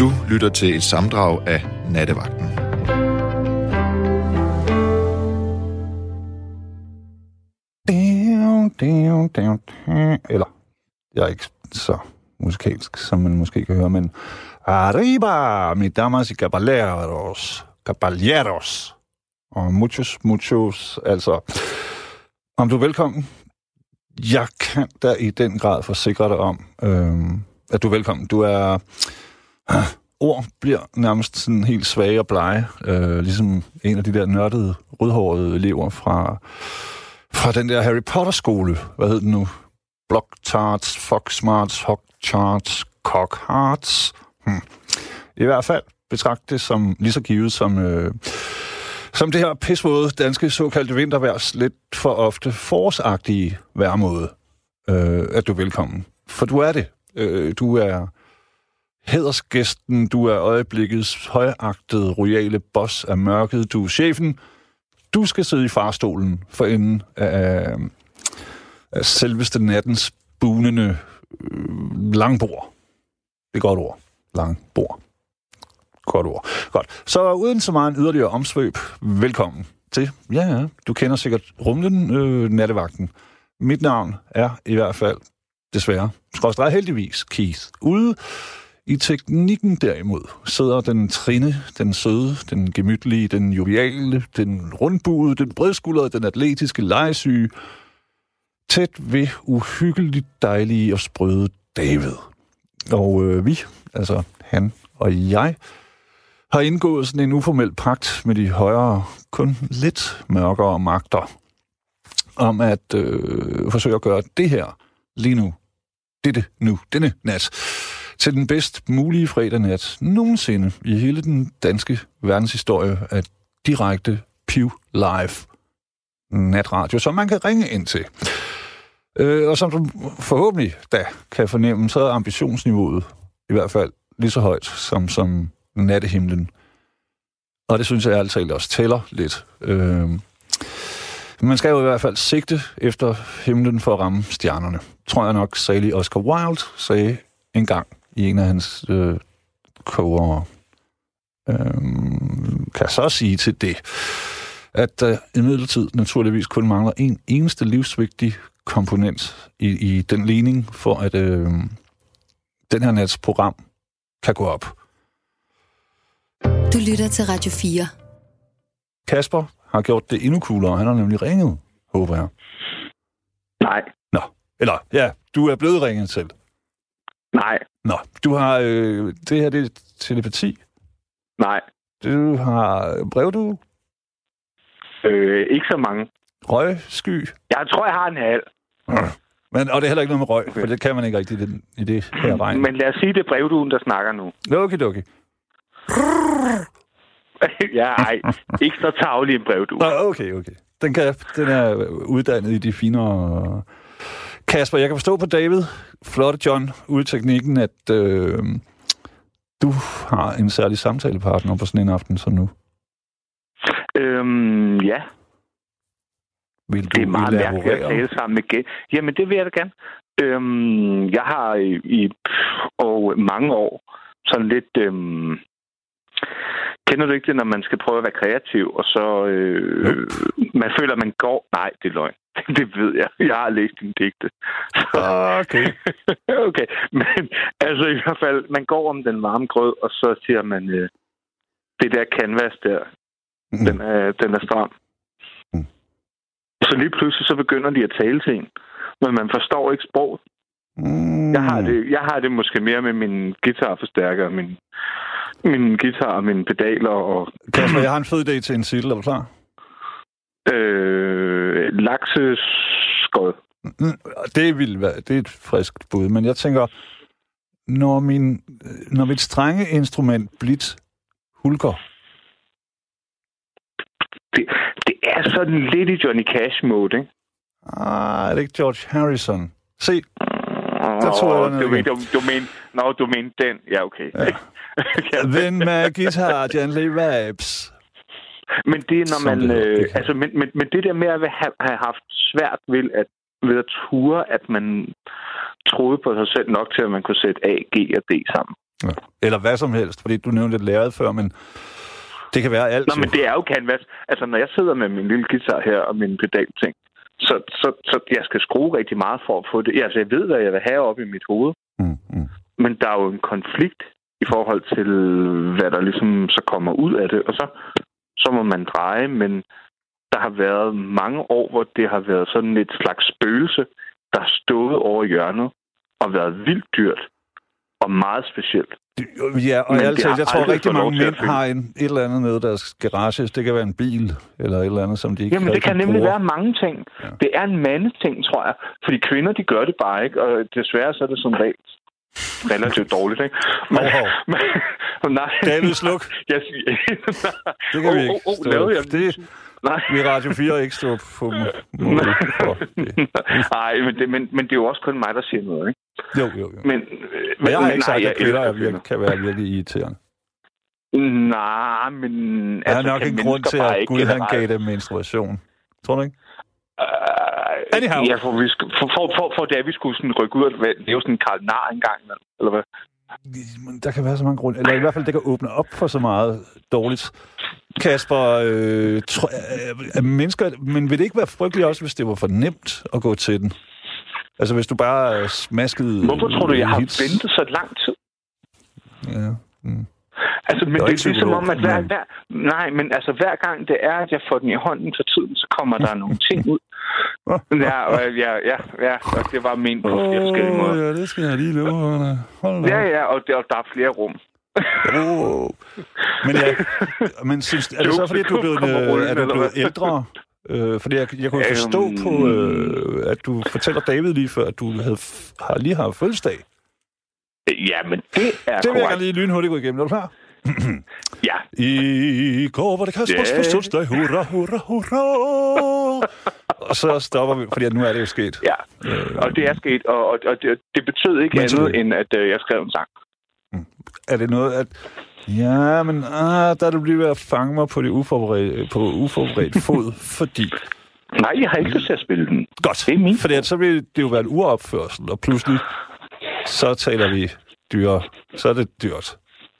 Du lytter til et samdrag af Nattevagten. Eller, jeg er ikke så musikalsk, som man måske kan høre, men Arriba, mi damas y caballeros, caballeros, og muchos, muchos, altså, om du er velkommen. Jeg kan da i den grad forsikre dig om, øh, at du er velkommen. Du er... Ord bliver nærmest sådan helt svage og blege, øh, ligesom en af de der nørdede, rødhårede elever fra, fra den der Harry Potter-skole. Hvad hed den nu? Blocktarts, Foxmarts, Fox Cockhearts. Hmm. I hvert fald betragt det som lige så givet som, øh, som det her pisvåde danske såkaldte vinterværs lidt for ofte forårsagtige værmåde, øh, at du er velkommen. For du er det. Øh, du er Hedersgæsten, du er øjeblikkets højagtede, royale boss af mørket, du er chefen. Du skal sidde i farstolen for enden af, af selveste nattens bunende øh, langbord. Det er godt ord. Langbord. Godt ord. Godt. Så uden så meget en yderligere omsvøb, velkommen til, ja, ja, du kender sikkert rumlen øh, nattevagten. Mit navn er i hvert fald, desværre, skråstrej heldigvis, Keith. Ude i teknikken derimod sidder den trine, den søde, den gemytlige, den joviale, den rundbuede, den bredskuldrede, den atletiske, legesyge, tæt ved uhyggeligt dejlige og sprøde David. Og øh, vi, altså han og jeg, har indgået sådan en uformel pagt med de højere, kun lidt mørkere magter, om at øh, forsøge at gøre det her lige nu, dette nu, denne nat, til den bedst mulige fredag nat nogensinde i hele den danske verdenshistorie af direkte Pew Live natradio, som man kan ringe ind til. Øh, og som du forhåbentlig da kan fornemme, så er ambitionsniveauet i hvert fald lige så højt som, som nattehimlen. Og det synes jeg ærligt talt også tæller lidt. Øh, man skal jo i hvert fald sigte efter himlen for at ramme stjernerne. Tror jeg nok, særlig Oscar Wilde sagde en gang i en af hans øh, koger. Øh, kan så sige til det, at der imidlertid naturligvis kun mangler en eneste livsvigtig komponent i, i den ligning, for at øh, den her nats program kan gå op. Du lytter til Radio 4. Kasper har gjort det endnu coolere. Han har nemlig ringet, håber jeg. Nej. Nå, eller ja, du er blevet ringet selv. Nej. Nå, du har... Øh, det her, det er telepati. Nej. Du har brev, du? Øh, ikke så mange. Røgsky? Jeg tror, jeg har en halv. Men, og det er heller ikke noget med røg, okay. for det kan man ikke rigtig i, den, i det her regn. Men lad os sige, det er brevduen, der snakker nu. Okay, okay. ja, ej. Ikke så tavlig en brevdue. Okay, okay. Den, kan, den er uddannet i de finere... Kasper, jeg kan forstå på David, flotte John, ude i teknikken, at øh, du har en særlig samtalepartner på sådan en aften som nu. Øhm, ja. Vil du det er meget mærkeligt at tale sammen med gæ- Jamen, det vil jeg da gerne. Øhm, jeg har i, i og mange år sådan lidt... Øhm, kender du ikke det, når man skal prøve at være kreativ, og så øh, Nope. man føler, at man går... Nej, det er løgn. Det ved jeg. Jeg har læst din digte. Okay. okay, men altså i hvert fald, man går om den varme grød, og så siger man, øh, det der canvas der, Mm. den, er, den er stram. Mm. Så lige pludselig så begynder de at tale til en, men man forstår ikke sproget. Mm. Jeg har det, jeg har det måske mere med min guitarforstærker, min, min guitar og mine pedaler og Kasper, jeg har en fed idé til en titel. Er du klar? Øh, lakseskod. Mm, Det vil være, det er et friskt bud, men jeg tænker, når, min, når mit strenge instrument blit hulker, Det, det er sådan lidt i Johnny Cash-mode, ikke? ah, er det ikke George Harrison? Se, Der tror jeg, den er du, men, du, du, men, nå, du mener den. Ja, okay. Ja. then my guitar gently vibes. Men det er, når man... det Øh, altså, men, men, men det der med at have, haft svært ved at, ved at ture, at man troede på sig selv nok til, at man kunne sætte A, G og D sammen. Ja. Eller hvad som helst, fordi du nævnte et lærred før, men det kan være alt. Nå, men det er jo canvas. Altså, når jeg sidder med min lille guitar her og min pedalting, så, så, så jeg skal skrue rigtig meget for at få det. Altså, jeg ved, hvad jeg vil have op i mit hoved. Mm, mm. Men der er jo en konflikt i forhold til, hvad der ligesom så kommer ud af det. Og så, så må man dreje, men der har været mange år, hvor det har været sådan et slags spøgelse, der har stået over hjørnet og været vildt dyrt og meget specielt. Ja, og altså, har jeg tror rigtig mange mænd har en, et eller andet nede i deres garage. Det kan være en bil, eller et eller andet, som de ikke Jamen, det kan nemlig bruger. være mange ting. Ja. Det er en mandeting, tror jeg. Fordi kvinder, de gør det bare ikke, og desværre så er det som regel relativt dårligt, ikke? Hov, hov. men, nej. David, sluk. Jeg siger... Det kan vi Åh, ikke. åh, åh, stå- lavede jeg det Nej. vil Radio 4 ikke stå på. Nej, men det, men, men det er jo også kun mig, der siger noget, ikke? Jo, jo, jo. Men, Men jeg har ikke nej, sagt, at kvinder er kan være virkelig irriterende. Nej, men... Der er nok kan en grund til, at Gud han gav dem menstruation. Tror du ikke? Anyhow. Ja, for, vi for, for, for, for det, at vi skulle sådan rykke ud og lave sådan en Karl Nar engang, eller hvad? Der kan være så mange grunde. Eller i hvert fald, det kan åbne op for så meget dårligt. Kasper, øh, tro, øh, er mennesker, men vil det ikke være frygteligt også, hvis det var for nemt at gå til den? Altså, hvis du bare smaskede... Hvorfor tror du, jeg har hits? ventet så lang tid? Ja. Mm. Altså, men Jeg er det er ligesom om, at hver, hver, nej, men altså hver gang det er, at jeg får den i hånden til tiden, så kommer der nogle ting ud. Ja, og ja, ja, ja, og det var ment på flere forskellige måder. ja, det skal jeg lige love. Hold da Ja, ja, og der, og der er flere rum. Åh. Men, ja, men synes, er det så, fordi du er blevet, øh, er du blevet ældre? Øh, fordi jeg, jeg kunne forstå Øhm. på, øh, at du fortæller David lige før, at du havde, har lige har fødselsdag. Ja, men det er Det vil jeg gerne lige lynhurtigt gå igennem. Er du klar? Ja, I går var det Kaspers Ja. fødselsdag. Hurra, hurra, hurra. Og så stopper vi, fordi nu er det jo sket. ja. Og det er sket, og, og, og det, det betød ikke andet, tillykke. end at øh, jeg skrev en sang. Er det noget, at... Ja, men ah, der er du lige ved at fange mig på, det uforberedte, på uforberedt fod, fordi... Nej, jeg har ikke lyst til at spille den. Godt, Det er min fordi så vil det jo være en uopførsel, og pludselig så taler vi dyre. Så er det dyrt.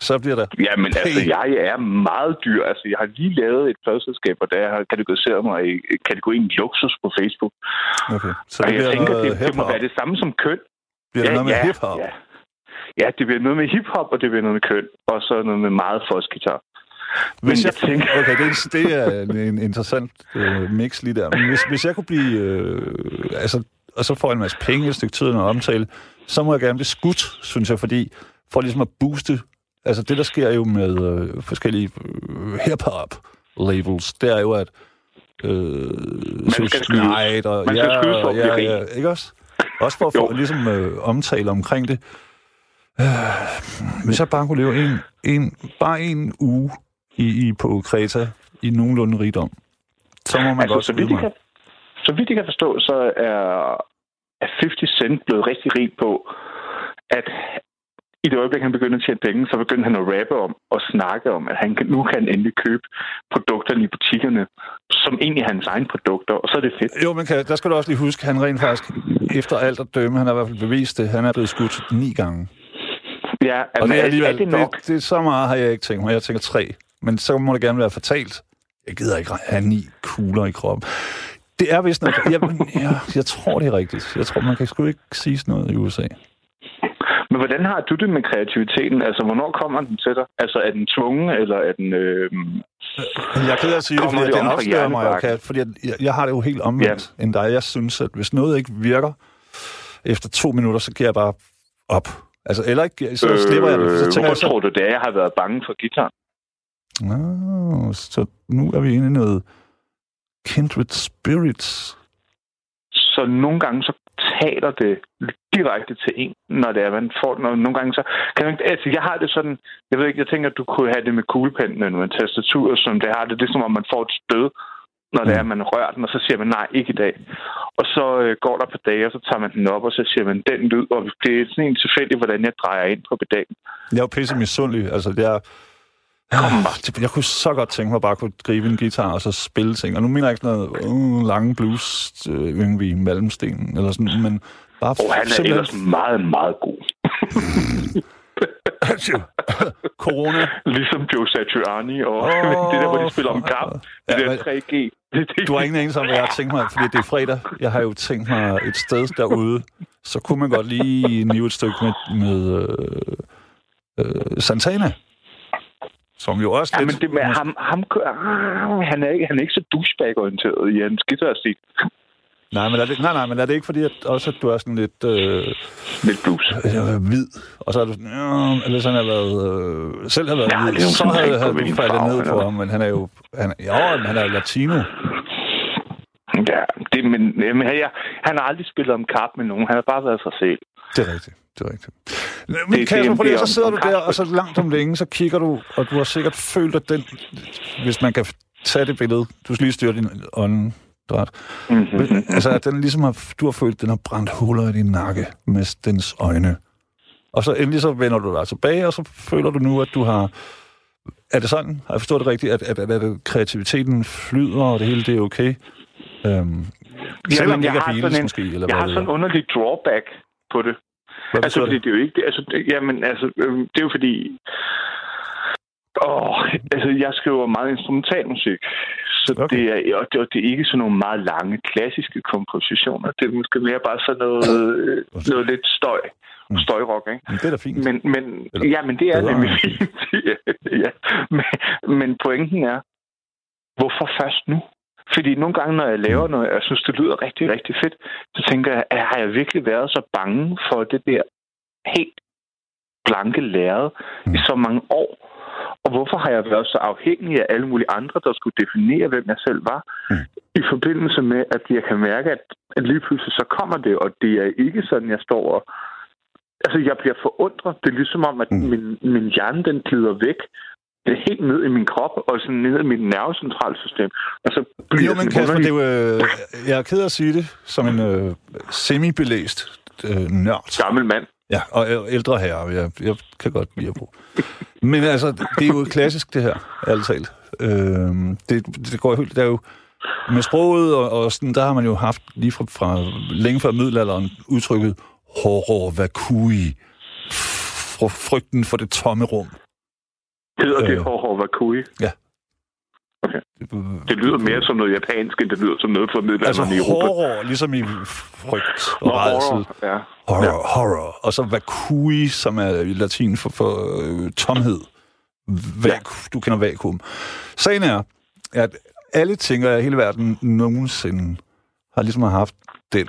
Så bliver der... Ja, men altså, jeg er meget dyr. Altså, jeg har lige lavet et pladselskab, og der har kategoriseret mig i kategorien luksus på Facebook. Okay, så Og det jeg bliver tænker, det, det må være det samme som køn. Bliver det noget med ja, hip-hop? Ja. ja, det bliver noget med hiphop, og det bliver noget med køn. Og så noget med meget folksgitar. Hvis jeg, jeg tænker- okay, det er, det er en, en interessant øh, mix lige der. Men hvis, hvis jeg kunne blive... Øh, altså, og så får jeg en masse penge et stykke tid og omtale, så må jeg gerne blive skudt, synes jeg, fordi for ligesom at booste... Altså det, der sker jo med øh, forskellige øh, hip-hop labels, det er jo, at øh, skal Social skydes. Night og... Man skal skydes for blive ja, ja, ikke også? Også for at få ligesom øh, omtale omkring det. Øh, hvis jeg bare kunne leve en, en, bare en uge i, i, på Kreta i nogenlunde rigdom, så må man Altså, godt så skyde vidt, kan, så vidt jeg kan forstå, så er, er 50 Cent blevet rigtig rig på, at i det øjeblik, han begynder at tjene penge, så begynder han at rappe om og snakke om, at han nu kan endelig købe produkterne i butikkerne, som egentlig er hans egne produkter, og så er det fedt. Jo, men der skal du også lige huske, han rent faktisk, efter alt at dømme, han har i hvert fald bevist det, han er blevet skudt ni gange. Ja, Og altså, det er er, alligevel, er det nok? Det, det, er så meget har jeg ikke tænkt mig. Jeg tænker tre. Men så må det gerne være fortalt. Jeg gider ikke have ni kugler i kroppen. Det er vist nok... Jeg, jeg, jeg tror, det er rigtigt. Jeg tror, man kan sgu ikke sige sådan noget i USA. Men hvordan har du det med kreativiteten? Altså, hvornår kommer den til dig? Altså, er den tvungen, eller er den... Øh... Jeg er ked af at sige det, fordi det fra afslører mig? Kat, fordi jeg, jeg, har det jo helt omvendt end dig. Jeg synes, at hvis noget ikke virker efter to minutter, så giver jeg bare op. Altså, eller ikke, så slipper jeg det. Så tænker jeg så, tror du, det er, jeg har været bange for guitar? Nå, så nu er vi inde i noget kindred spirits. Så nogle gange så taler det direkte til en, når det er, man får. Og nogle gange så... Kan man, altså, jeg har det sådan... Jeg ved ikke, jeg tænker, at du kunne have det med kuglepennen eller med en tastatur, som det har det. Det er som om, man får et stød, når det er, at man rører den, og så siger man, nej, ikke i dag. Og så øh, går der par dage, og så tager man den op, og så siger man, den lyd, og det er sådan en tilfældig, hvordan jeg drejer ind på pedalen. Jeg er jo pisse misundelig. Altså, det er... Ah, det- Jeg kunne så godt tænke mig at bare kunne gribe en guitar og så spille ting. Og nu mener jeg ikke noget uh, lange blues, øh, Yngwie Malmsten, eller sådan, men bare Og han er simpelthen- ellers meget, meget god. Corona. Ligesom Joe Satriani og oh, det der, hvor de spiller om kamp. Ja, Det der men- 3G. Det, det, Du har ingen anelse om, hvad jeg har tænkt mig, fordi det er fredag. Jeg har jo tænkt mig et sted derude, så kunne man godt lige nive et stykke med, med øh, øh, Santana. Som jo også Ja, lidt... men det med ham, ham ah, han, er ikke, han er ikke så douchebag-orienteret i hans guitarstil. Nej, men er det, nej, nej, men er det ikke fordi, at også at du er sådan lidt øh, Lidt blues. øh, hvid, og så er du sådan, ja, eller sådan har været, øh, selv har været Ja, hvid, så havde, havde du faldet ned på ham, men han er jo, han, jo, han er jo latino. Ja, det, men, men jeg, han har aldrig spillet om kap med nogen. Han har bare været sig selv. Det er rigtigt. Det er rigtigt. Men Kasper, prøv lige, så sidder du der, og så langt om længe, så kigger du, og du har sikkert følt, at den, hvis man kan tage det billede, du skal lige styre din åndedræt. Mm-hmm. Men, altså, at den ligesom har, du har følt, at den har brændt huller i din nakke med dens øjne. Og så endelig så vender du dig tilbage, og så føler du nu, at du har... Er det sådan? Har jeg forstået det rigtigt, at, at, at, at kreativiteten flyder, og det hele det er okay? Øhm, selvom det jeg ikke er sådan en- måske, eller Jeg har sådan en underlig drawback på det. Hvad Altså, fordi det? det er jo ikke... det- Altså, det, jamen, altså, øh, det er jo fordi... Åh, altså, jeg skriver meget instrumentalmusik. Så Okay. okay. det, er, og det, og det er ikke sådan nogle meget lange, klassiske kompositioner. Det er måske mere bare sådan noget, øh, noget lidt støj. Mm. Støjrock, ikke? Men det er da fint. Men, men, Eller ja, men det er bedre. nemlig fint. ja. men, men pointen er, hvorfor først nu? Fordi nogle gange, når jeg laver noget, og jeg synes, det lyder rigtig, rigtig fedt, så tænker jeg, at har jeg virkelig været så bange for det der helt blanke lærred mm. i så mange år? Og hvorfor har jeg været så afhængig af alle mulige andre, der skulle definere, hvem jeg selv var? Mm. I forbindelse med, at jeg kan mærke, at, at lige pludselig så kommer det, og det er ikke sådan, jeg står og... Altså, jeg bliver forundret. Det er ligesom om, at Mm. min, min hjerne, den glider væk. Det helt ned i min krop, og sådan ned i mit nervecentralsystem. Og så bliver Jo, men det Kasper, det underligt er jo, øh, jeg er ked af at sige det, som en øh, semi-belæst øh, nørd. gammel mand. Ja, og øh, ældre herre, jeg, jeg kan godt lide at bruge. Men altså, det er jo klassisk, det her, ærligt talt. Øh, det, det går helt, der er jo, med sproget og, og sådan, der har man jo haft lige fra, fra længe før middelalderen udtrykket horror vacui, Fr- frygten for det tomme rum. Hedder det Øh. Horror Vakui? Det lyder mere som noget japansk, end det lyder som noget fra Altså middelalderen i Europa. horror, ligesom i frygt og Nå, rædsel. horror, ja. Horror, ja. horror. Og så vacui, som er i latin for, for øh, tomhed. Vaku, ja. Du kender vakuum. Sagen er, at alle tænker i hele verden nogensinde har ligesom haft den.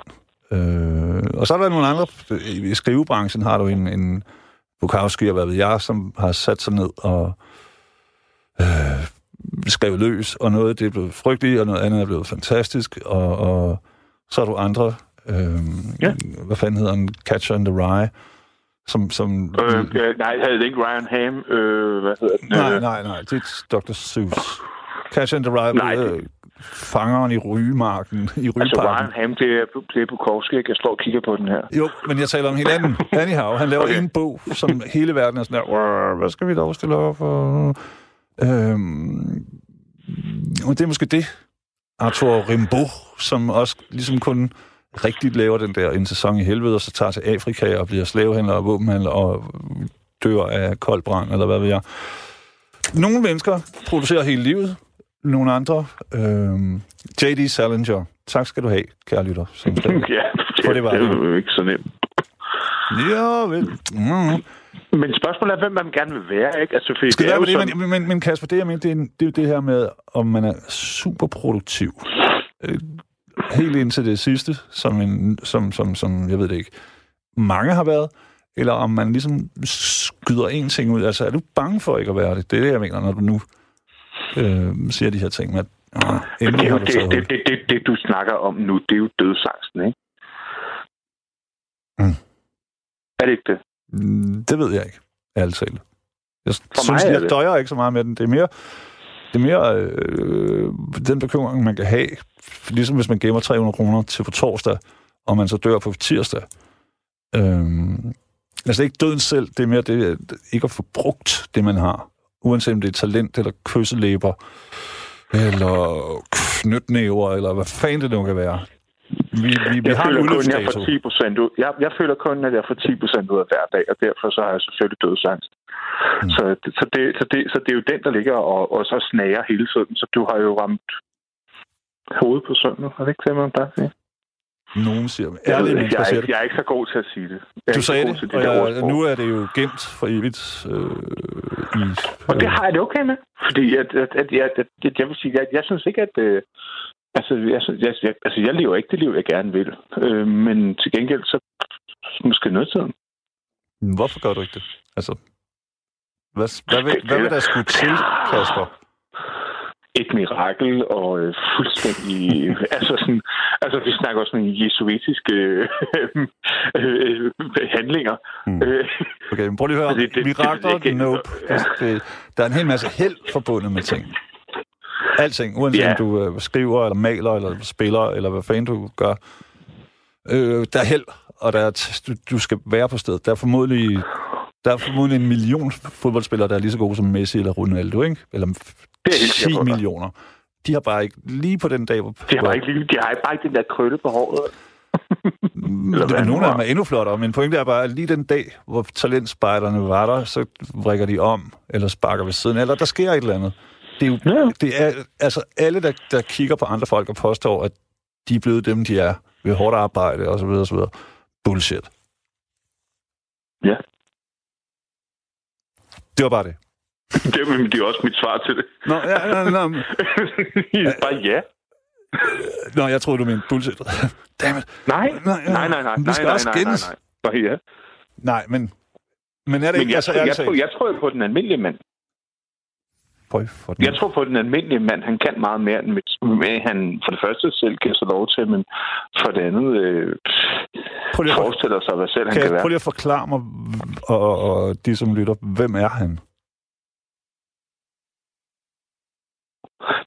Øh, og så er der nogle andre. I skrivebranchen har du en, en Bukowski og hvad ved jeg, som har sat sig ned og øh, skrevet løs, og noget det er blevet frygteligt, og noget andet er blevet fantastisk, og, og så har du andre, øh, Ja. hvad fanden hedder den, Catcher in the Rye, som... som Øh, ja, nej, havde ikke Ryan Ham. Øh, hvad hedder den? nej, Øh, nej, nej, det er Dr. Seuss. In the Rye, Nej, nej, øh, fangeren i rygemarken, i Altså, det er, det er Bukowski, ikke? Jeg står og kigger på den her. Jo, men jeg taler om helt anden. Anyhow, han laver okay. En bog, som hele verden er sådan der, "Wow, hvad skal vi dog stille op for? Øhm, og det er måske det, Arthur Rimbaud, som også ligesom kun rigtigt laver den der en sæson i helvede, og så tager til Afrika og bliver slavehandler og våbenhandler og dør af kold brand, eller hvad ved jeg. Nogle mennesker producerer hele livet, nogle andre. Øhm, J.D. Salinger. Tak skal du have, kære lytter. Som ja, For det var det er jo ikke så nemt. Ja, vel. Mm. Men spørgsmålet er, hvem man gerne vil være, ikke? Altså, fordi Skal det er det, sådan, men, men, men Kasper, det jeg mener, det er, det er jo det her med, om man er super produktiv. Øh, helt indtil det sidste, som, en, som, som, som, jeg ved det ikke, mange har været, eller om man ligesom skyder en ting ud. Altså, er du bange for ikke at være det? Det er det, jeg mener, når du nu øh, siger de her ting med, at Men det, det, hul. det, det, det, det, du snakker om nu, det er jo dødsangsten, ikke? Mm. Er det ikke det? Mm, Det ved jeg ikke, ærligt talt. Jeg For synes, mig jeg det. døjer ikke så meget med den. Det er mere, det er mere øh, den bekymring, man kan have, ligesom hvis man gemmer 300 kroner til på torsdag, og man så dør på tirsdag. Øhm, altså ikke døden selv, det er mere det, ikke at få brugt det, man har. Uanset om det er talent, eller kysselæber, eller knytnæver, eller hvad fanden det nu kan være. Vi, vi, vi Jeg har føler kun, jeg får 10% ud. Jeg, jeg føler kun, at jeg får 10% ud af hver dag, og derfor så har jeg selvfølgelig dødsangst. Mm. Så, så, det, så, det, så det er jo den, der ligger og, og så snager hele tiden. Så du har jo ramt hovedet på nu. Er det ikke det, man bare siger? Nogen siger, Jeg, ærligt, jeg, jeg, er det. jeg er ikke så god til at sige det. Jeg er Du sagde det, til de og, jeg, nu er det jo gemt for evigt øh, i... Og det har jeg det okay med. Fordi at, at, at, jeg, at, at, jeg vil sige, jeg, jeg synes ikke, at... Øh, altså, jeg, jeg, jeg, altså, jeg lever ikke det liv, jeg gerne vil. Øh, men til gengæld, så måske nødtiden. Hvorfor gør du ikke det? Altså, hvad, hvad, vil, hvad vil der skulle til, Kasper? Et mirakel og øh, fuldstændig... altså, sådan, altså, vi snakker også sådan jesuitiske øh, øh, handlinger. Mm. Øh, Okay, men prøv lige at høre. Det- det- Mirakler, det- det- nope. Altså, det, der er en hel masse held forbundet med ting. Alting, uanset Ja. om du øh, skriver, eller maler, eller spiller, eller hvad fanden du gør. Øh, der er held, og der er du, du skal være på stedet. Der er formodentlig der er formodentlig en million fodboldspillere, der er lige så gode som Messi eller Ronaldo, ikke? Eller Det er helt 10 sikker på. millioner. De har bare ikke, lige på den dag, hvor... de, har bare ikke, lige- de har bare ikke den der krølle på håret. Eller hvad Nogle af dem er. endnu flottere, men pointet er bare, at lige den dag, hvor talentspejderne var der, så vrikker de om, eller sparker ved siden, eller der sker et eller andet. Det er jo, Ja. det er, altså alle, der, der kigger på andre folk og påstår, at de er blevet dem, de er, ved hårdt arbejde, og så videre, og så videre. Bullshit. Ja. Det var bare det. Det, er- det er også mit svar til det. Nå, ja, ja, ja, bare ja. Nå, jeg troede, du mente bullshit. Dammit. Nej, Nej, nej, nej, nej. Vi skal nej, også nej, nej, nej. Bare ja. Nej, men, men er det Men ikke, jeg, altså tror, jeg, ærligt tror, jeg tror på den almindelige mand. Prøv for den. Jeg tror på at den almindelige mand. Han kan meget mere, end mit- med, han for det første selv giver sig lov til, men for det andet øh, Prøv lige forestiller sig, hvad selv han Kan kan jeg være. prøve lige at forklare mig, og, og, og de, som lytter, hvem er han?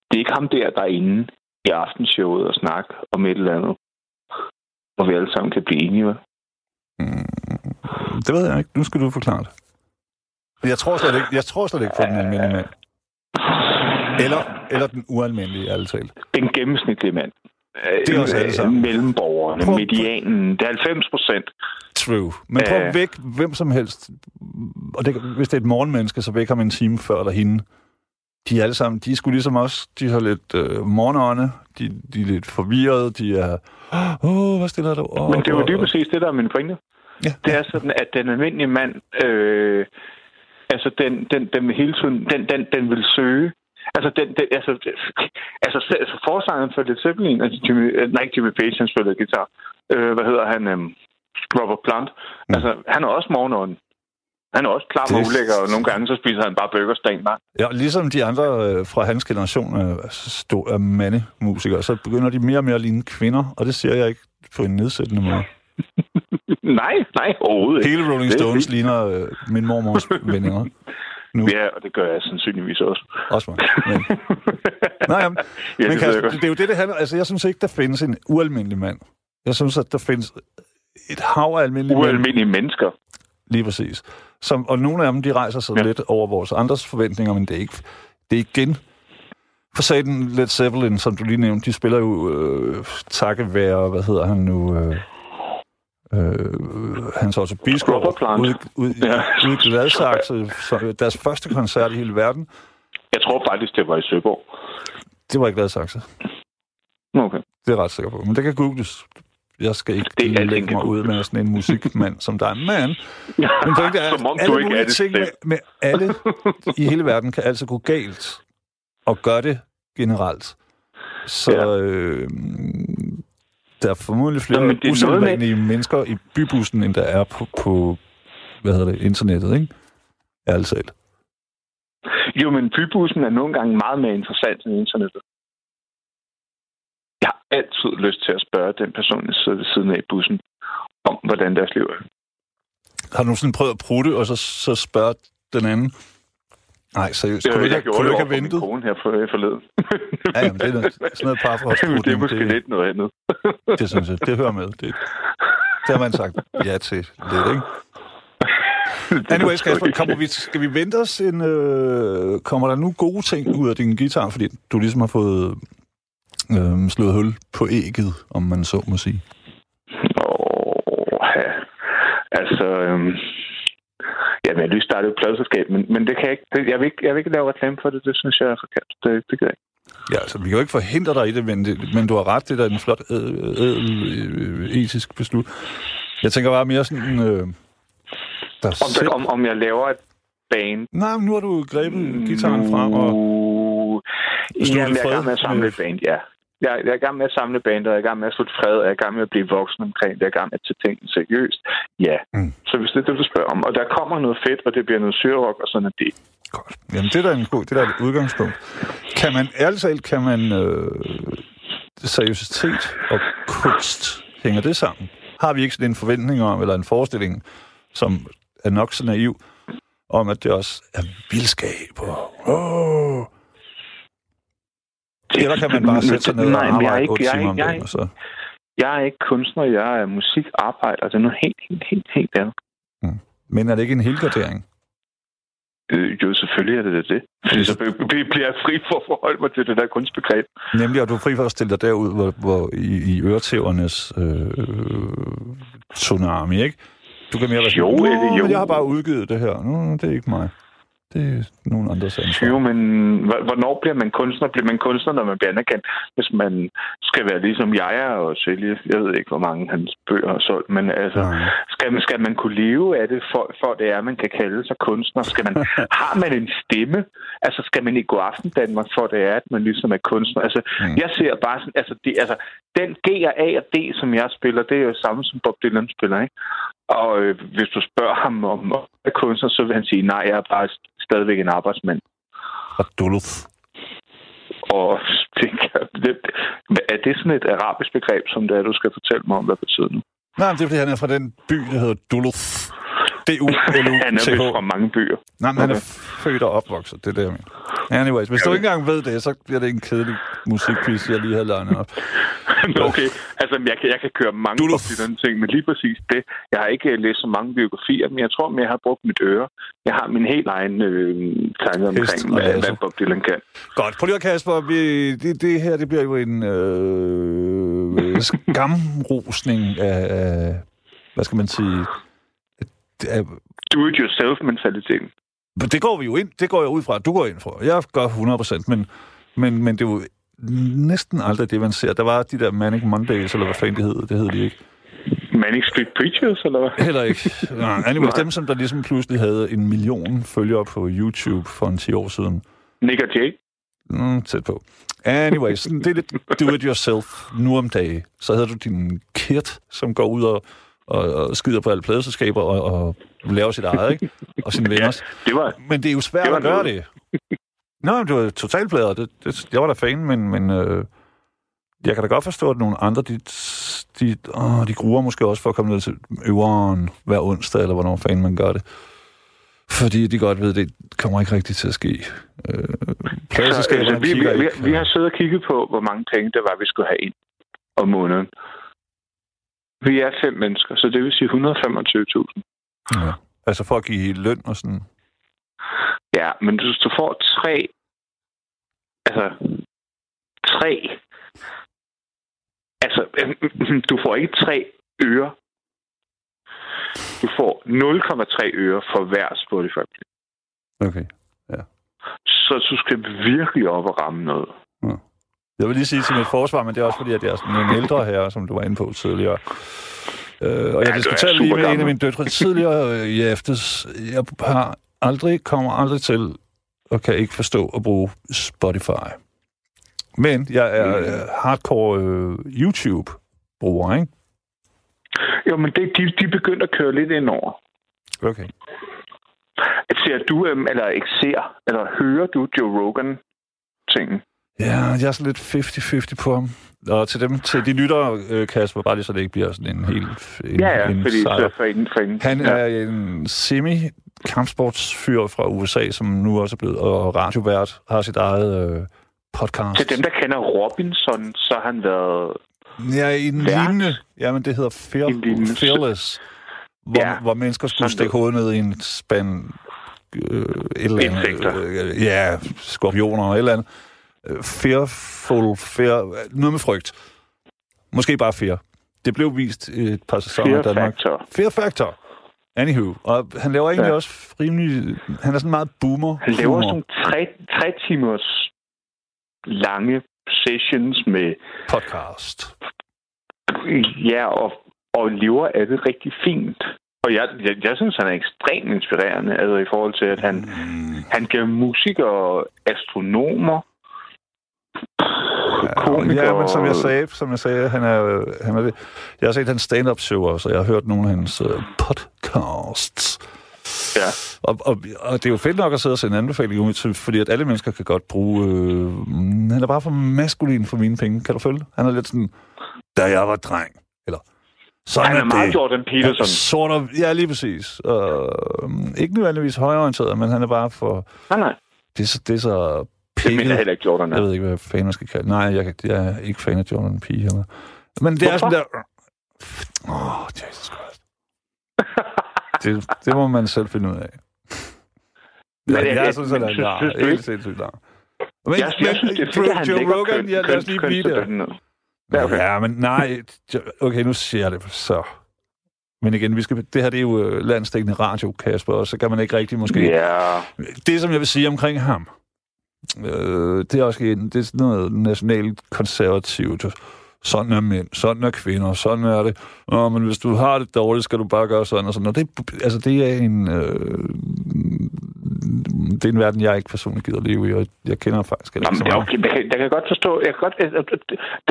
Det er ikke ham der, der er inde i aftenshowet og snakke om et eller andet, hvor vi alle sammen kan blive enige. vel? Mm, det ved jeg ikke. Nu skal du forklare det. Jeg tror slet ikke, jeg tror slet ikke på den almindelige mand. Eller, eller den ualmindelige, ærligt talt. Den gennemsnitlige mand. Det er os alle sammen. Mellemborgerne, Prøv- medianen, det er 90 procent. True. Men prøv at væk hvem som helst. Og det, hvis det er et morgenmenneske, så væk ham en time før eller hende. De er alle sammen, de sgu ligesom os. De har lidt øh, morgenånde. De, de er lidt forvirrede. De er, åh, oh, hvad stiller du? Oh, Men det er jo lige præcis det, der er min pointe. Ja. Det er sådan, at den almindelige mand, øh, altså den, den, den hele tiden, den, den, den vil søge. Altså, den, den, altså, altså, altså forsangeren for Led Zeppelin, altså Jimmy, øh, nej, Jimmy Page, han spillede guitar. Øh, hvad hedder han? Øh, Robert Plant. Mm. Altså, han er også morgenånden. Han er også klar med Det- ulækker, og nogle gange så spiser han bare burgers dagen lang. Ja, ligesom de andre øh, fra hans generation øh, stå, er mandemusikere, så begynder de mere og mere at ligne kvinder, og det ser jeg ikke på en nedsættende måde. nej, nej, overhovedet ikke. Hele Rolling Stones ligner øh, min mormors venner. Nu. Ja, og det gør jeg sandsynligvis også. Også mig. Men, nej, jamen, Ja, men det godt. det, er jo det, det handler Altså, jeg synes ikke, der findes en ualmindelig mand. Jeg synes, at der findes et hav af almindelige Ualmindelige mennesker. Lige præcis. Som, og nogle af dem, de rejser sig ja. Lidt over vores andres forventninger, men det er ikke... Det er igen... For satan Led Zeppelin, som du lige nævnte, de spiller jo øh, takket være, hvad hedder han nu... Øh, øh, Hans Otto Plant. ude, ude, ja. Ude i Gladsaxe, så deres første koncert i hele verden. Jeg tror faktisk, det var i Søborg. Det var i Gladsaxe. Okay. Det er jeg ret sikker på. Men det kan googles. Jeg skal ikke Det er lægge kan mig ud med sådan en musikmand som dig. Men, men pointen er, at alle er mulige ting med, med alle i hele verden kan altså gå galt. Og gør det generelt. Så Ja. øh, der er formodentlig flere er noget med- usædvanlige mennesker i bybussen, end der er på, på hvad hedder det, internettet, ikke? Ærligt talt. Jo, men bybussen er nogle gange meget mere interessant end internettet. Altid lyst til at spørge den person, der sidder ved siden af i bussen, om hvordan deres liv er. Har du nogensinde prøvet at prutte, og så, så spørge den anden? Nej, seriøst. Kunne du ikke, kunne du ikke have for ventet? kone her for, forleden. Ja, jamen, det er noget- sådan noget parforholdsbrud, det er det- måske det- lidt noget andet. Det synes jeg. Det hører med. Det, det har man sagt ja til lidt, ikke? Anyways, Kasper, kommer vi, skal vi vente os en... Øh, kommer der nu gode ting ud af din guitar, fordi du ligesom har fået øh, slået hul på ægget, om man så må sige? Åh, ja. Altså, øhm, ja, Jamen, jeg lige startet et pladeselskab, men, men det kan jeg ikke, det, jeg, vil ikke, jeg vil ikke lave reklame for det. Det synes jeg er forkert. Det, det kan jeg ikke. Ja, altså, vi kan jo ikke forhindre dig i det, men, det, men du har ret, det der er en flot øh, øh, øh, etisk beslut. Jeg tænker bare mere sådan... Øh, der Om, selv... om, om jeg laver et band. Nej, men nu har du grebet gitaren frem, og Slå Jamen, jeg er i gang med at samle et band, ja. Jeg, jeg er i gang med at samle bandet, jeg er i gang med at slutte fred, jeg er i gang med at blive voksen omkring det, jeg er i gang med at tage tingene seriøst. Ja. Mm. Så hvis det er det, du spørger om. Og der kommer noget fedt, og det bliver noget syrerok, og sådan er det. Godt. Jamen, det der er en god, det der er et udgangspunkt. Kan man, ærligt talt, kan man øh, seriøsitet og kunst, hænger det sammen? Har vi ikke sådan en forventning om, eller en forestilling, som er nok så naiv, om at det også er vildskab og... Åh. Eller kan man bare sætte sig ned og Nej, er arbejde ikke, 8 jeg er timer om dagen, og så... Jeg er ikke kunstner, jeg er musikarbejder. Det er noget helt, helt, helt, helt andet. Men er det ikke en helgardering? Øh, jo, selvfølgelig er det det. Fordi så bliver jeg fri for at forholde mig til det der kunstbegreb. Nemlig, at du er fri for at stille dig derud, hvor, hvor i, i øretævernes øh, tsunami, ikke? Du kan mere være Jo, "Nå, Eddie, jo." jeg har bare udgivet det her. Nå, det er ikke mig. Det er nogen andres ansvar. Jo, men hv- hvornår bliver man kunstner? Bliver man kunstner, når man bliver anerkendt? Hvis man skal være ligesom jeg er og sælge, jeg ved ikke, hvor mange hans bøger har solgt, men altså, Nej. skal man, skal man kunne leve af det, for, for det er, man kan kalde sig kunstner? Skal man, har man en stemme? Altså, skal man i God Aften Danmark, for det er, at man ligesom er kunstner? Altså, mm. jeg ser bare sådan, altså, det, altså, den G og A og D, som jeg spiller, det er jo samme som Bob Dylan spiller, ikke? Og øh, hvis du spørger ham om er kunstner, så vil han sige, nej, jeg er bare stadigvæk en arbejdsmand. Og Duluth. Og det, kan- det, er det sådan et arabisk begreb, som det er, du skal fortælle mig om, hvad det betyder nu? Nej, det er, fordi han er fra den by, der hedder Duluth. Han er vist D-U-L-U-T-H. fra mange byer. Nej, men han er født og opvokset, det er det, jeg mener. Anyways, hvis du ikke engang ved det, så bliver det en kedelig musikquiz, jeg lige havde legnet op. okay, altså jeg kan, jeg kan køre mange Du- Bob Dylan ting, men lige præcis det. Jeg har ikke øh, læst så mange biografier, men jeg tror, at jeg har brugt mit øre. Jeg har min helt egen øh, tanke Hest omkring, og hvad, hvad Bob Dylan kan. Godt, prøv lige at Kasper, vi, det, det her det bliver jo en øh, skamrosning af, af, hvad skal man sige, Do-it-yourself-mentaliteten. det går vi jo ind, det går jeg ud fra, du går ind for. Jeg gør 100%, men, men, men det er jo næsten aldrig det, man ser. Der var de der Manic Mondays, eller hvad fanden det hed, det hed de ikke. Manic Street Preachers, eller hvad? Heller ikke. Nej, anyways, Nej. dem, som der ligesom pludselig havde en million følgere på YouTube for en 10 år siden. Nick og Jay. Mm, tæt på. Anyways, det er lidt do-it-yourself nu om dagen. Så havde du din kit, som går ud og, og, og skider på alle pladeselskaber og, og laver sit eget, ikke? Og sine venners. Det var, Men det er jo svært Det var at gøre noget. det. Nå, det var totalplader. Det, det, jeg var da fan, men, men øh, jeg kan da godt forstå, at nogle andre, de, de, åh, de gruer måske også for at komme ned til øveren hver onsdag, eller hvornår fanden man gør det. Fordi de godt ved, at det kommer ikke rigtigt til at ske. Øh, pladeselskaberne altså, vi, vi, vi, vi har siddet og kigget på, hvor mange penge det var, vi skulle have ind om måneden. Vi er fem mennesker, så det vil sige 125.000. Ja. Altså for at give løn og sådan. Ja, men hvis du får tre... Altså... Tre... Altså, du får ikke tre øre. Du får 0,3 øre for hver Spotify. Okay. Så du skal virkelig op og ramme noget. Jeg vil lige sige til mit forsvar, men det er også fordi, at jeg er sådan en ældre herre, som du var inde på tidligere. Øh, og jeg er diskuterede lige med en supergammel. af mine døtre tidligere øh, i aftes. Jeg har aldrig, kommer aldrig til, og kan ikke forstå at bruge Spotify. Men jeg er Mm. øh, hardcore øh, YouTube-bruger, ikke? Jo, men det, de, de begyndte at køre lidt ind over. Okay. Ser du, øhm, eller ikke ser, eller hører du Joe Rogan ting? Ja, jeg er sådan lidt 50-50 på ham. Og til dem, til de lyttere, øh, Kasper, bare lige så det ikke bliver sådan en helt en, Ja, ja, en fordi sejr. så for en, for en, Han ja. er en semi-kampsportsfyr fra USA, som nu også er blevet og radiovært, har sit eget øh, podcast. Til dem, der kender Robinson, så har han været... Ja, i en Vært? lignende... Jamen, det hedder Fear, Fearless, hvor, Ja. hvor mennesker skulle stikke hovedet ned i en spand... Øh, et eller andet, Insekter. øh, ja, skorpioner og et eller andet. Fearful, fear, noget med frygt. Måske bare fear. Det blev vist et par sæsoner Fear i Danmark. Factor. Fear Factor. Anywho, og han laver egentlig Ja. også rimelig... Han er sådan meget boomer. Han laver sådan tre, tre timers lange sessions med, podcast. ja, og, og lever af det rigtig fint. Og jeg, jeg, jeg synes, han er ekstremt inspirerende, altså i forhold til, at han, Mm. han gav musikere, astronomer, komikere... Ja, men som jeg sagde, som jeg sagde han er, øh, han er. Jeg har set hans stand-up show også, og jeg har hørt nogle af hans uh, podcasts. Ja. Og, og, og det er jo fedt nok at sidde og sende anbefalinger ud fordi at alle mennesker kan godt bruge... Øh, han er bare for maskulin for mine penge, kan du følge? Han er lidt sådan, da jeg var dreng. Eller, sådan Han er meget det. Jordan Peterson. Sort of, ja, lige præcis. Og, øhm, ikke nødvendigvis højorienteret, men han er bare for... Nej, nej. Det er så, det er så Det mener jeg heller ikke, Jordan Jeg er. ved ikke, hvad fanden skal kalde Nej, jeg, jeg er ikke fan af Jordan P. Eller. Men det er Hvorfor? sådan der... Åh, oh, Jesus Christ. Det, det må man selv finde ud af. Men jeg- jeg jeg- synes, at det er helt sindssygt langt. Men, Jeg, jeg synes, det er fedt, at Joe Rogan, ja, lad os lige blive der. Ja, okay. Ja, men nej. Okay, nu siger jeg det så. Men igen, vi skal, det her det er jo øh, landstækkende radio, Kasper, og så kan man ikke rigtig måske... Ja, Det, som jeg vil sige omkring ham, øh, det er også en, det er sådan noget nationalt konservativt. Sådan er mænd, sådan er kvinder, sådan er det. Nå, men hvis du har det dårligt, skal du bare gøre sådan og sådan. Og det, altså, det er en... Øh, det er en verden, jeg ikke personligt gider leve i, og jeg kender faktisk ikke så Jamen, ja, meget. okay, jeg, kan, jeg kan godt forstå, jeg kan godt, altså,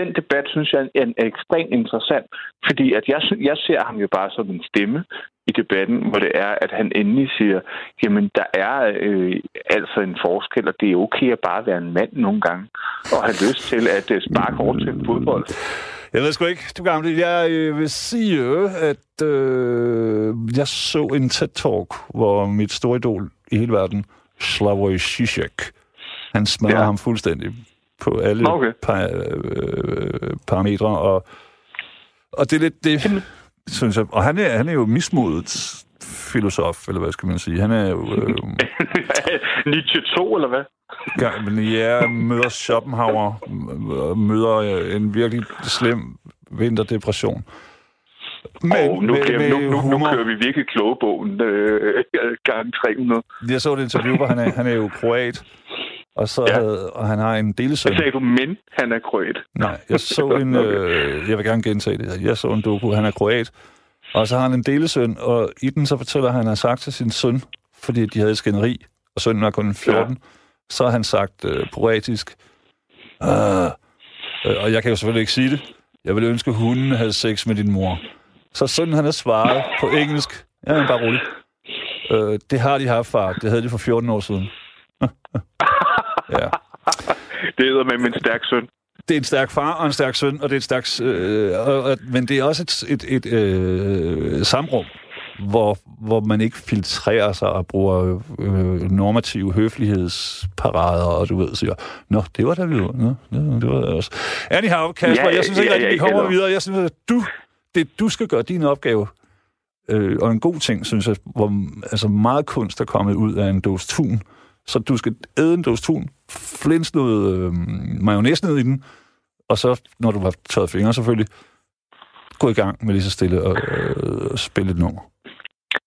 den debat synes jeg er, er ekstremt interessant, fordi at jeg, jeg ser ham jo bare som en stemme i debatten, hvor det er, at han endelig siger, jamen der er øh, altså en forskel, og det er okay at bare være en mand nogle gange, og have lyst til at øh, sparke over til fodbold. Jeg ved sgu ikke, du gamle. Jeg øh, vil sige, at øh, jeg så en TED-talk, hvor mit store idol i hele verden, Slavoj Žižek, han smadrer ja. Ham fuldstændig på alle Okay. par, øh, parametre, og, og det er lidt det, synes jeg. Og han er, han er jo mismodet filosof, eller hvad skal man sige. Han er jo... Øh, Nietzsche 2, eller hvad? ja, møder Schopenhauer, møder en virkelig slem vinterdepression. Men og nu, med, med nu, nu, nu kører vi virkelig klogebogen øh, gang 300. Jeg så et interview, hvor han er, han er jo kroat, og, så Ja. havde, og han har en delesøn. Hvad sagde du, men han er krødt? Nej, jeg så en... Øh, jeg vil gerne gentage det. Jeg så en doku, han er kroat, og så har han en delesøn, og i den så fortæller han, at han har sagt til sin søn, fordi de havde et skænderi, og sønnen var kun 14, ja. så har han sagt øh, poetisk, øh, øh, og jeg kan jo selvfølgelig ikke sige det, jeg ville ønske, at hunden havde sex med din mor. Så sønnen han har svaret på engelsk, ja, men bare roligt. Øh, det har de haft, far. Det havde de for 14 år siden. ja. Det hedder med min stærk søn. Det er en stærk far og en stærk søn, og det er et stærkt... Øh, og, og, men det er også et, et, et øh, samrum, hvor, hvor man ikke filtrerer sig og bruger øh, normative høflighedsparader, og du ved, siger, Nå, det var da vi var. Nå, det, det var det også. Anyhow, Kasper, Ja, jeg synes ikke ja, rigtig, vi kommer videre. Jeg synes, at du, det, du skal gøre din opgave, øh, og en god ting, synes jeg, hvor altså meget kunst er kommet ud af en dåse tun. Så du skal æde en dåse tun, flins noget øh, mayonnaise ned i den, og så, når du har tørret fingre selvfølgelig, gå i gang med lige så stille og øh, spille et nummer.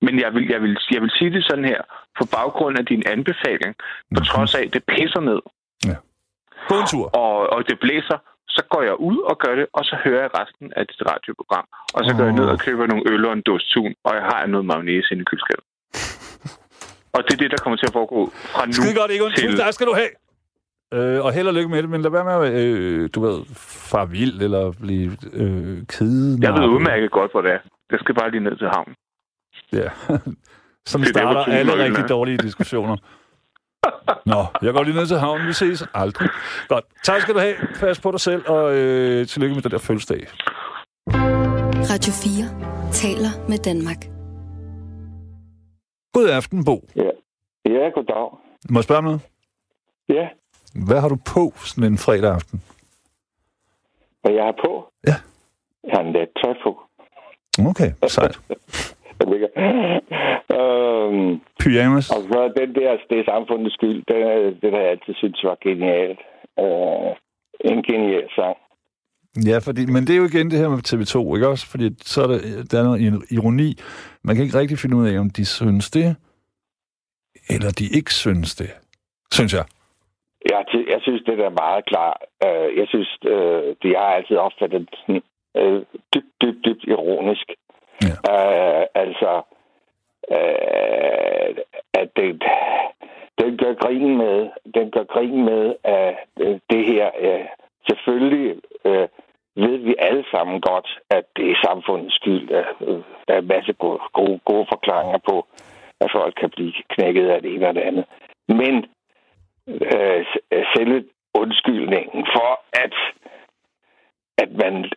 Men jeg vil, jeg, vil, jeg vil sige det sådan her, på baggrund af din anbefaling, på Mhm. trods af, at det pisser ned, Gå en tur. og, og det blæser, så går jeg ud og gør det, og så hører jeg resten af dit radioprogram. Og så går jeg ned og køber nogle øl og en dåse tun, og jeg har noget mayonnaise inde i køleskabet. og det er det, der kommer til at foregå fra nu Skide godt, Egon. til... Tak skal du have. Øh, og held og lykke med det, men lad være med at, øh, du ved, far vild eller blive øh, kede. Jeg ved udmærket godt, hvor det er. Jeg skal bare lige ned til havnen. Ja. Som er starter alle rigtig dårlige diskussioner. Nå, jeg går lige ned til havnen. Vi ses aldrig. Godt. Tak skal du have. Pas på dig selv, og øh, tillykke med den der fødselsdag. Radio 4 taler med Danmark. God aften, Bo. Ja, ja goddag. Må jeg spørge om noget? Ja, Hvad har du på sådan en fredag aften? hvad jeg har på? Ja. Jeg har en let tøj på. Okay, sejt. Jeg ligger. øhm, Pyjamas. og så den der, det er samfundets skyld, den, den har jeg altid syntes var genialt. Øh, en genial sang. Ja, fordi, men det er jo igen det her med TV2, ikke også? Fordi så er der, der er noget ironi. Man kan ikke rigtig finde ud af, om de synes det, eller de ikke synes det. Synes jeg. Jeg, jeg synes, det er meget klart. Uh, jeg synes, uh, de har altid opfattet den uh, dybt, dybt, dybt ironisk. Ja. Uh, altså, uh, at det, den gør grin med, den gør grin med, at uh, det her, uh, selvfølgelig uh, ved vi alle sammen godt, at det er samfundets skyld. At, uh, der er en masse gode, gode, gode forklaringer på, at folk kan blive knækket af det ene og det andet. Men øh, selve undskyldningen for, at, at man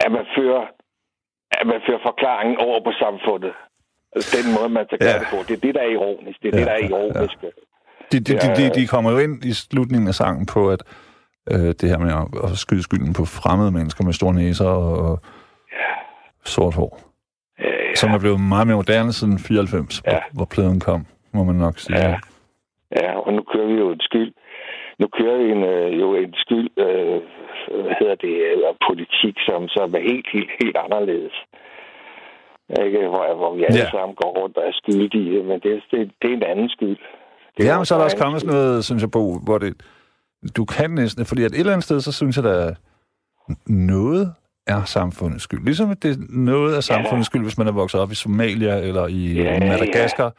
at man fører at man fører forklaringen over på samfundet. Altså, den måde, man skal Ja. gøre det på. Det er det, der er ironisk. Det er Ja, det, der er ja, ja. ironisk. De, de, de, de, de kommer jo ind i slutningen af sangen på, at øh, det her med at, at skyde skylden på fremmede mennesker med store næser og sort hår, Øh, som er blevet meget mere moderne siden 94, Ja. hvor, hvor pladen kom, må man nok sige. Ja. Ja, og nu kører vi jo en skyld. Nu kører vi en, øh, jo en skyld, øh, hvad hedder det, øh, politik, som, som er helt, helt, helt anderledes. Ikke? Hvor, hvor vi alle Ja. ja. sammen går rundt og er skyldige, men det, det, det er en anden skyld. Det Ja, men så er der også kommet sådan noget, synes jeg, Bo, hvor det, du kan næsten, fordi at et eller andet sted, så synes jeg, der noget er samfundets skyld. Ligesom at det er noget af samfundets skyld, hvis man er vokset op i Somalia eller i Ja, ja. Madagaskar.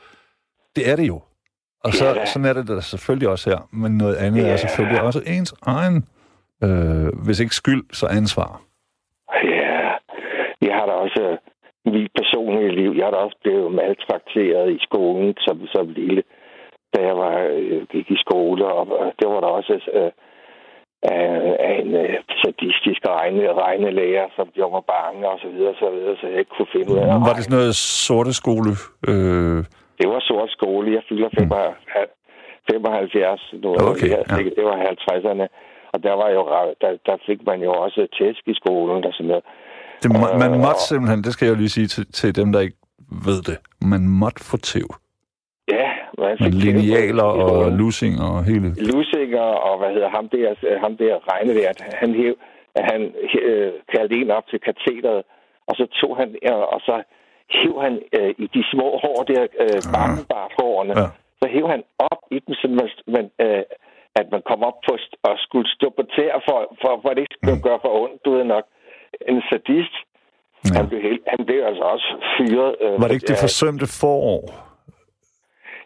Det er det jo. Og så, Ja, da. sådan er det da selvfølgelig også her. Men noget andet Ja. er selvfølgelig også ens egen, øh, hvis ikke skyld, så ansvar. Ja, jeg har da også mit personlige liv. Jeg har da også blevet maltrakteret i skolen som, som lille, da jeg var, øh, gik i skole. Og det var der også øh, af, af en øh, sadistisk regne, regnelærer, som gjorde mig bange og så videre, så videre, så jeg ikke kunne finde ud af Var det sådan noget sorte skole? Øh, Det var sort skole. Jeg fylder 75, 75 nu. Mm. Okay, ja. det, det var 50'erne. Og der var jo, der, der fik man jo også tæsk i skolen og sådan noget. det, må, man Øh, måtte simpelthen, det skal jeg jo lige sige til, til dem, der ikke ved det, man måtte få tæv. Ja, man fik linealer tæsk i og skolen. lusing og hele... Lusinger og hvad hedder ham der, ham der regnelærer, han, hæv, han øh, kaldte en op til katheteret, og så tog han, og så hæv han øh, i de små hår der, øh, bakkenbarthårene, Ja. så hæv han op i dem, så man, man, øh, at man kom op på og skulle stå på tæer, for, for, for at det ikke skulle gøre for ondt, du ved nok. En sadist, Ja. han, blev helt, han blev altså også fyret. Øh, Var det ikke det forsømte forår?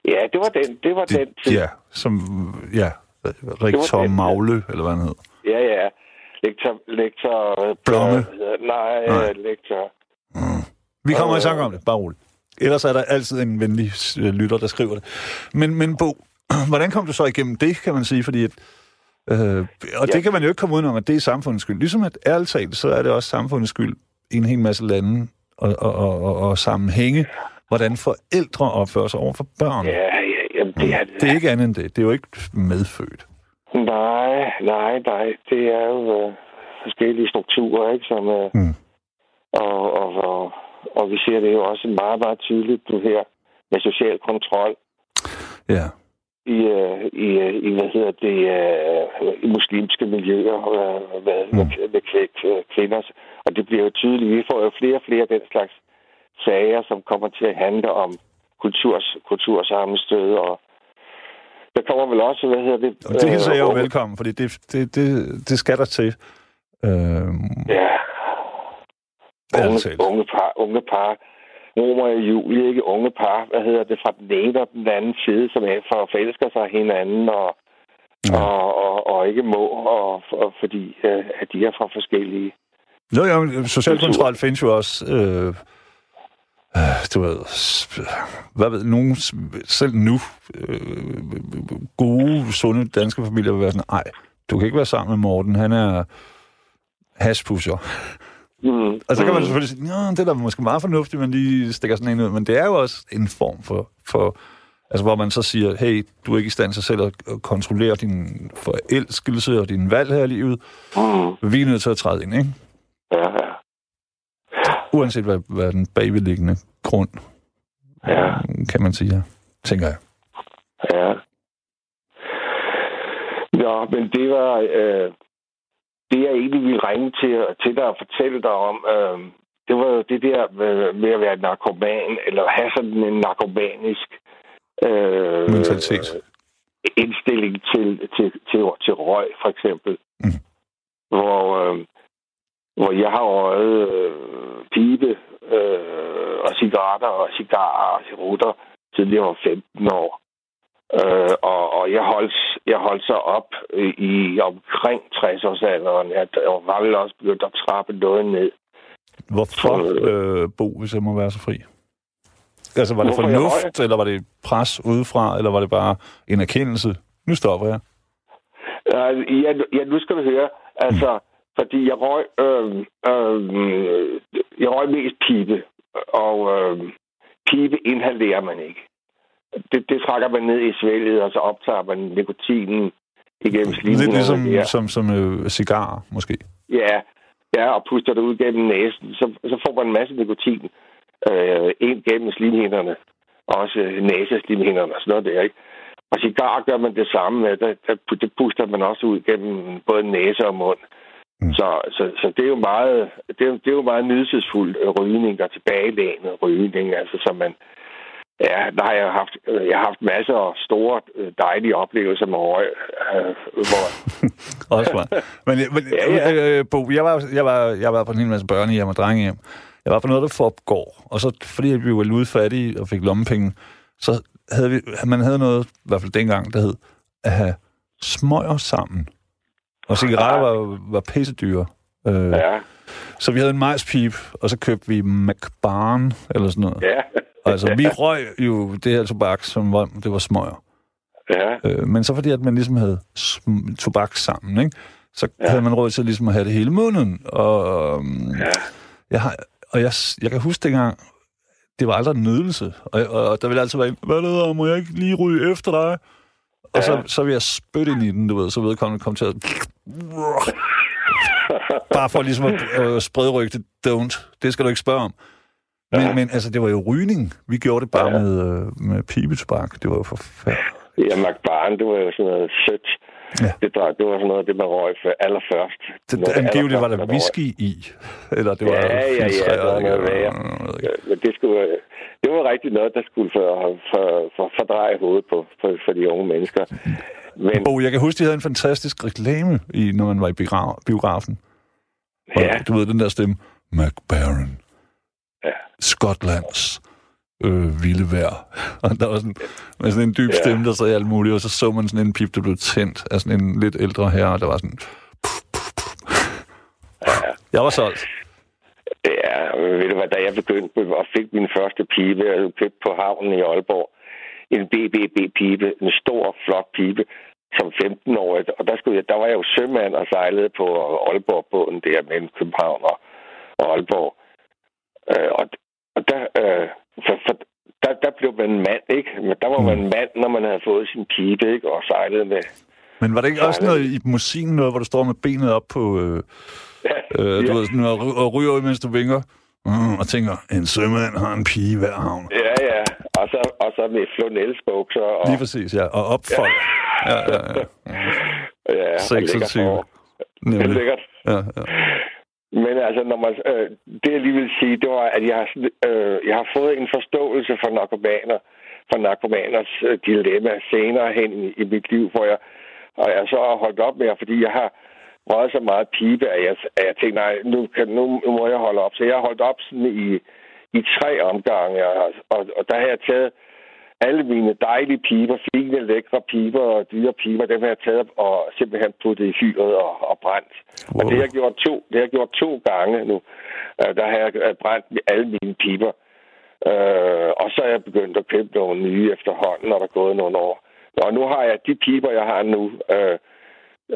Ja, det var den, det var den Det, tid. ja, som, ja, rektor den, ja. Magle, eller hvad han hed. Ja, ja. Lektor... lektor Blomme? øh, Nej, Nej. Lektor... Vi kommer i Øh. tanke om det, bare roligt. Ellers er der altid en venlig øh, lytter, der skriver det. Men, men Bo, hvordan kom du så igennem det, kan man sige? Fordi at, øh, og det Ja. kan man jo ikke komme udenom, at det er samfundets skyld. Ligesom at ærligt talt, så er det også samfundets skyld i en hel masse lande og, og, og, og, og sammenhænge, hvordan forældre opfører sig over for børn. Ja, ja, jamen, det er Det er ikke andet end det. Det er jo ikke medfødt. Nej, nej, nej. Det er jo øh, forskellige strukturer, ikke? Som, øh, Mm. og, og, og, og vi ser det jo også meget, meget tydeligt nu her med social kontrol Ja. I, øh, i, øh, i hvad hedder det, øh, i muslimske miljøer med, Mm. med, med kv- kvinder. Og det bliver jo tydeligt. Vi får jo flere og flere af den slags sager, som kommer til at handle om kulturs, kultursammenstød og der kommer vel også, hvad hedder det? Og det hilser jeg jo velkommen, fordi det, det, det, det skal der til. Øh, Ja, unge, unge par, unge par. Romer og Julie, ikke unge par, hvad hedder det, fra den ene og den anden side, som er for forelsker sig hinanden, og, Ja. ja. og, og, og ikke må, og, og fordi øh, at de er fra forskellige. Jo, jo, social kontrol findes jo også... Øh, øh, du ved, hvad ved, nogen, selv nu, øh, gode, sunde danske familier vil være sådan, nej, du kan ikke være sammen med Morten, han er hashpusher. Mm. Og så kan man selvfølgelig sige, ja, det er da måske meget fornuftigt, man lige stikker sådan en ud, men det er jo også en form for, for altså hvor man så siger, hey, du er ikke i stand til selv at at kontrollere din forelskelse og din valg her i livet. Mm. Vi er nødt til at træde ind, ikke? Ja, ja. Uanset hvad, hvad den bagvedliggende grund, Ja. kan man sige, ja. tænker jeg. Ja. Nå, men det var... Øh, det jeg egentlig ville ringe til, til dig og fortælle dig om, øh, det var jo det der med, med at være narkoman, eller have sådan en narkomanisk øh, Mentalitet. indstilling til, til, til, til røg, for eksempel. Mm. Hvor, øh, hvor jeg har røget øh, pibe øh, og cigaretter og cigarer og cigaretter, siden jeg var 15 år. Øh, og, og jeg holdt, jeg holdt så op øh, i omkring 60-årsalderen. Jeg, jeg var vel også begyndt at trappe noget ned. Hvorfor, øh, Bo, hvis jeg må være så fri? Altså, var det fornuft, eller var det et pres udefra, eller var det bare en erkendelse? Nu stopper jeg. Øh, ja, ja, nu skal du høre. Altså, fordi jeg røg, øh, øh, jeg røg mest pibe, og øh, pibe inhalerer man ikke. Det, det trækker man ned i svælget, og så optager man nikotinen igennem slimhinden. Lidt ligesom Ja. som, som øh, cigar, måske. Ja, ja, og puster det ud gennem næsen, så, så får man en masse nikotin øh, ind gennem slimhinderne. Også øh, næseslimhinderne og sådan noget der, ikke? Og cigar gør man det samme med. Der, der, det puster man også ud gennem både næse og mund. Mm. Så, så, så det er jo meget, det er, det er jo meget nydelsesfuld øh, rygning og tilbagelænet rygning, altså som man, ja, der har jeg haft, øh, jeg har haft masser af store, øh, dejlige oplevelser med røg, øh, hvor, Også var. Men, men Ja, ja. Øh, Bo, jeg var, jeg, var, jeg var på en hel masse børnehjem og drengehjem. Jeg var på noget, der foregår. Og så, fordi vi var ludfattige og fik lommepenge, så havde vi, man havde noget, i hvert fald dengang, der hed, at have smøger sammen. Og cigaretter var, var pissedyre. Øh, ja, Så vi havde en majspip, og så købte vi McBarn, eller sådan noget. ja, Altså, vi røg jo det her tobak, som var, det var smøger. ja, Øh, men så fordi, at man ligesom havde tobak sammen, ikke? så ja. havde man råd til ligesom at have det hele munden. Og, øhm, ja. jeg, har, og jeg, jeg kan huske dengang, det var aldrig en nydelse. Og, og, og der ville altid være en, hvad er det, må jeg ikke lige ryge efter dig? Og så, så vil jeg spytte ind i den, du ved, så vedkommende kom til at... Bare for ligesom at øh, sprede rygte, don't. Det skal du ikke spørge om. Men, ja. men altså, det var jo rygning. Vi gjorde det bare ja. med, øh, med pibetobak. Det var jo forfærdeligt. Ja, McBarn, det var jo sådan noget sødt. Ja. Det, drej- det var sådan noget, det man røg for allerførst. Det, det angiveligt var der whisky i. Eller det var Ja, ja, ja, der var noget eller- værre. Men det, skulle, det var rigtig noget, der skulle for, for, for, fordreje hovedet på for, for de unge mennesker. Men Bo, jeg kan huske, de havde en fantastisk reklame, i, når man var i biogra- biografen. Og, ja, Du ved, den der stemme. McBaron. Ja. Skotlands øh, vilde vejr. Og der var sådan, med sådan en dyb Ja. stemme, der sagde alt muligt, og så så man sådan en pip, der blev tændt af sådan en lidt ældre herre, der var sådan... Jeg var solgt. ja, ved du hvad, da jeg begyndte og fik min første pibe, jeg købt på havnen i Aalborg, en BBB-pibe, en stor, flot pibe, som 15-årig, og der, skulle jeg, der var jeg jo sømand og sejlede på Aalborg-båden der mellem København og, og Aalborg. Øh, og, og der, øh, for, for, der, der blev man mand, ikke? Men der var man mand, når man havde fået sin pibe, ikke? Og sejlede med. Men var det ikke også noget i musikken, noget, hvor du står med benet op på... Øh, Ja, øh, du ja, ved, sådan, og, ry- og ryger mens du vinker? Mm, og tænker, en sømand har en pige i hver havn. ja, ja. Og så, og så med flonelsbukser. Og, Lige præcis, ja. Og opfold. Ja, ja, ja. ja, og 26. lækkert er Nemlig. lækkert. Ja, ja. Men altså, når man, øh, det jeg lige vil sige, det var, at jeg har, øh, jeg har fået en forståelse for narkomaner, for narkomaners øh, dilemma senere hen i, i mit liv, hvor jeg, og jeg så har holdt op med, fordi jeg har røget så meget pibe, at jeg, at jeg tænkte, nej, nu, kan, nu må jeg holde op. Så jeg har holdt op sådan i, i tre omgange, og, og, og der har jeg taget alle mine dejlige piber, fine, lækre piber og dyre piber, dem har jeg taget og simpelthen puttet i fyret og, og brændt. Wow. Og det har jeg gjort to, det har jeg gjort to gange nu. Uh, der har jeg øh, brændt alle mine piber. Uh, og så er jeg begyndt at købe nogle nye efterhånden, når der er gået nogle år. Og nu har jeg de piber, jeg har nu. Uh,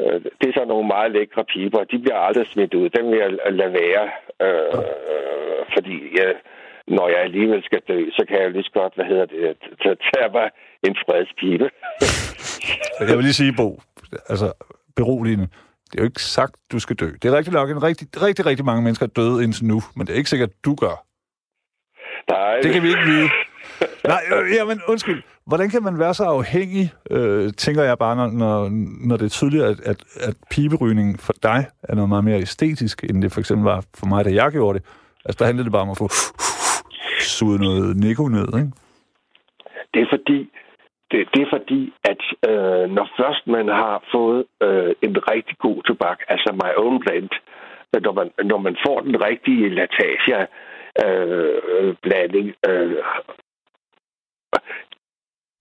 uh, det er så nogle meget lækre piber. De bliver aldrig smidt ud. Dem vil jeg lade være. Uh, uh, fordi jeg, når jeg alligevel skal dø, så kan jeg jo lige så godt, hvad hedder det, tage mig en fredspibe. Jeg vil lige sige, Bo, altså beroligende, det er jo ikke sagt, du skal dø. Det er rigtig nok en rigtig, rigtig, rigtig mange mennesker er døde indtil nu, men det er ikke sikkert, du gør. Nej, Det kan vi ikke vide. Nej, øh, jamen, undskyld. Hvordan kan man være så afhængig, øh, tænker jeg bare, når, når, når det er tydeligt, at, at, at piberygning for dig er noget meget mere æstetisk, end det for eksempel var for mig, da jeg gjorde det. Altså, der handlede det bare om at få suget noget Nico ned, ikke? Det er fordi, det, det er fordi, at øh, når først man har fået øh, en rigtig god tobak, altså my own blend, når man, når man får den rigtige latasia øh, blanding, øh,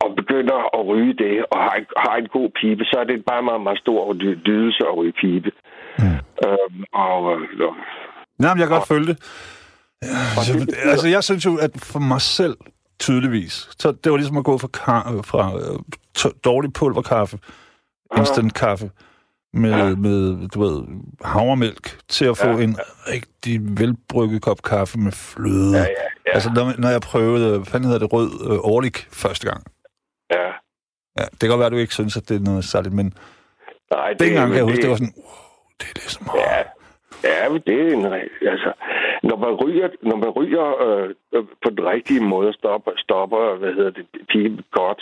og begynder at ryge det, og har, har en god pibe, så er det bare meget, meget stor lydelse at ryge pibe. Mm. Øhm, og, og, Nej, men jeg kan godt følge det. Altså, altså, jeg synes jo, at for mig selv, tydeligvis, så det var ligesom at gå fra, kar- fra uh, dårlig pulverkaffe, instant kaffe, med, ja. med du ved, havremælk, til at få ja, en rigtig velbrygget kop kaffe med fløde. Ja, ja, ja. Altså, når, når jeg prøvede, hvad hedder det, rød uh, Orlik første gang. Ja. ja. Det kan godt være, at du ikke synes, at det er noget særligt, men Nej, det, dengang kan jeg huske, det, det var sådan, wow, det er ligesom... Ja, Ja, men det er en... Altså, når man ryger, når man ryger øh, øh på den rigtige måde, stopper, stopper hvad hedder det, pipen godt,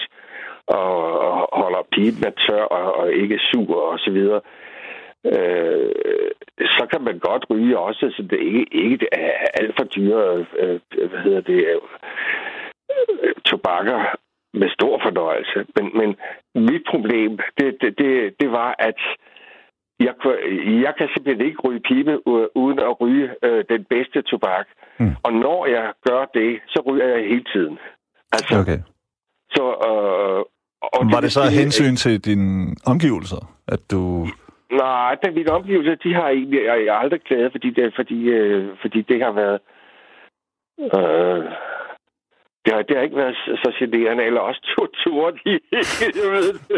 og, og holder pipen tør og, og ikke sur og så videre, øh, så kan man godt ryge også, så det ikke, ikke det er alt for dyre, øh, øh hvad hedder det, øh, øh, tobakker med stor fornøjelse. Men, men mit problem, det, det, det, det var, at jeg, jeg kan simpelthen ikke ryge pibe uden at ryge øh, den bedste tobak. Mm. Og når jeg gør det, så ryger jeg hele tiden. Altså, okay. Så, øh, og var det, det så af hensyn til dine omgivelser, at du... Nej, den, mine omgivelser, de har egentlig, jeg, jeg aldrig klaget, fordi det, fordi, øh, fordi det har været... Øh, det har, det har ikke været så generende, eller også to ture, de ikke...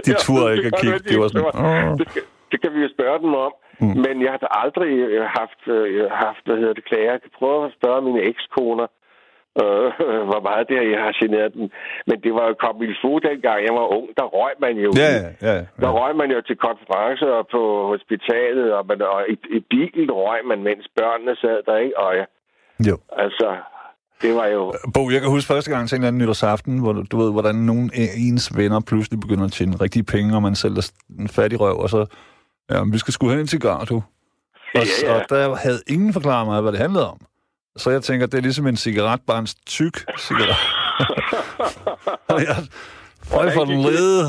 De turde ikke at kigge, det var sådan... Oh. Det, kan vi jo spørge dem om. Mm. Men jeg har aldrig øh, haft, øh, haft hvad hedder det, klager. Jeg kan prøve at spørge mine ekskoner, øh, hvor meget det jeg har generet dem. Men det var jo fod dengang jeg var ung. Der røg man jo. Ja, ja, ja. Der røg man jo til konferencer og på hospitalet, og, man, og i, i bilen røg man, mens børnene sad der, ikke? Og ja, jo. Altså, det var jo... Bo, jeg kan huske første gang til en anden nytårsaften, hvor du ved, hvordan nogle af ens venner pludselig begynder at tjene rigtige penge, og man selv er en fattig røv, og så Ja, men vi skal sgu have en cigar, du. Og, ja, ja. og der havde ingen forklaret mig, hvad det handlede om. Så jeg tænker, det er ligesom en cigaret, bare en tyk cigaret. og jeg, Føj for den lede.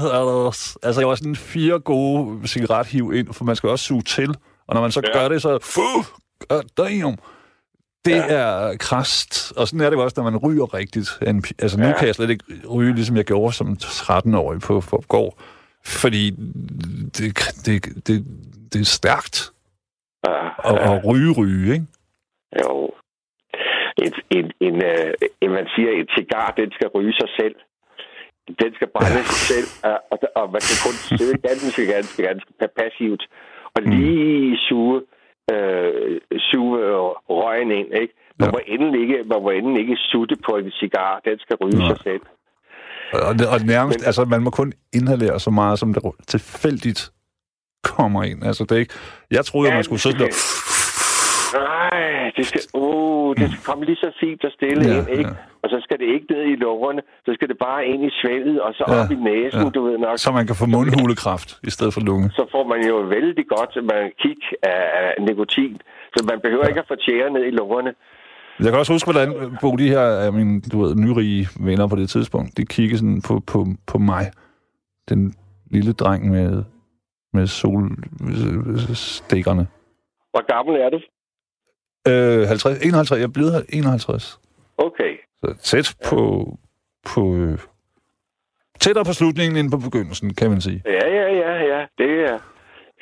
Altså, jeg var sådan fire gode cigarethiv ind, for man skal også suge til. Og når man så ja. gør det, så... Fuh, damn. Det ja. er krast. Og sådan er det også, når man ryger rigtigt. Altså, nu ja. kan jeg slet ikke ryge, ligesom jeg gjorde som 13-årig på Forgård. Fordi det, det, det, det er stærkt ja, at, ja. at ryge, ryge, ikke? Jo. En, en, en, en, man siger, en cigar, den skal ryge sig selv. Den skal brænde sig selv, og, og man kan kun sidde ganske, ganske, ganske passivt og mm. lige suge, øh, suge røgen ind, ikke? Man, ja. må endelig ikke, man må endelig ikke sutte på en cigar, den skal ryge ja. sig selv. Og, og nærmest, Men, altså man må kun inhalere så meget, som det tilfældigt kommer ind. Altså det er ikke... Jeg troede, ja, man skulle sidde der... Nej, det skal, uh, det skal komme lige så fint og stille ja, ind, ikke? Ja. Og så skal det ikke ned i lungerne, så skal det bare ind i svælget, og så ja, op i næsen, ja. du ved nok. Så man kan få mundhulekræft i stedet for lunge. Så får man jo vældig godt man kig af nikotin, så man behøver ja. ikke at få tjære ned i lungerne. Jeg kan også huske, hvordan Bo, de her af mine du ved, nyrige venner på det tidspunkt, de kiggede sådan på, på, på mig. Den lille dreng med, med solstikkerne. Hvor gammel er du? Øh, 50, 51. Jeg er blevet 51. Okay. Så tæt ja. på, på øh, tættere på slutningen end på begyndelsen, kan man sige. Ja, ja, ja, ja. Det er,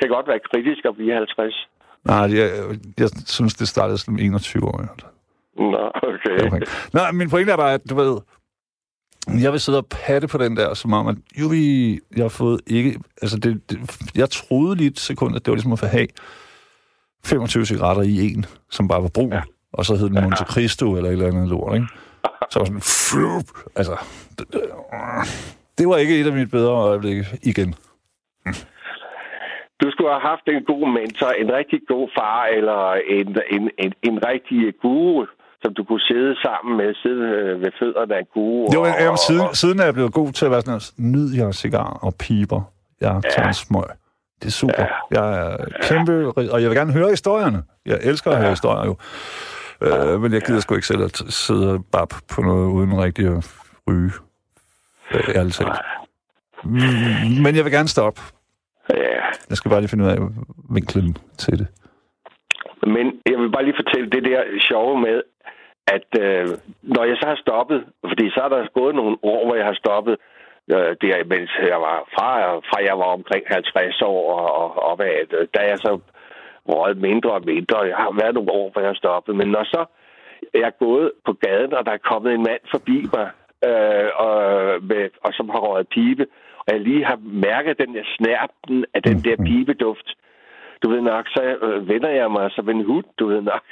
kan godt være kritisk at blive 50. Nej, jeg, jeg synes, det startede som 21 år. Nå, okay. okay. Nå, min pointe er bare, at du ved, jeg vil sidde og patte på den der, som om, at jo, jeg har fået ikke... Altså, det, det, jeg troede lige et sekund, at det var ligesom at få have 25 cigaretter i en, som bare var brug. Ja. Og så hed den Monte Cristo eller et eller andet lort, ikke? Så var sådan, flup, altså, det, det var ikke et af mine bedre øjeblikke igen. Du skulle have haft en god mentor, en rigtig god far, eller en, en, en, en rigtig guru, som du kunne sidde sammen med, sidde øh, ved fødderne af en gode. Jo, jamen, og- siden, siden er jeg blevet god til at være sådan her, nyd jer cigar og piber. Jeg tager en smøg. Det er super. Jeg er kæmpe, og jeg vil gerne høre historierne. Jeg elsker at høre historier jo. Øh, men jeg gider sgu ikke selv at sidde og bab på noget uden rigtig at ryge. Øh, Ærligt talt. Mm, Men jeg vil gerne stoppe. Ja, Jeg skal bare lige finde ud af vinklen til det. Men jeg vil bare lige fortælle det der sjove med, at øh, når jeg så har stoppet, fordi så er der gået nogle år, hvor jeg har stoppet, øh, der, mens jeg var fra, fra jeg var omkring 50 år og, og opad, øh, da jeg så røget mindre og mindre. Jeg har været nogle år, hvor jeg har stoppet. Men når så jeg er gået på gaden, og der er kommet en mand forbi mig, øh, og, med, og som har røget pibe, og jeg lige har mærket den der snærpen af den der pibeduft, du ved nok, så øh, vender jeg mig som en hund, du ved nok.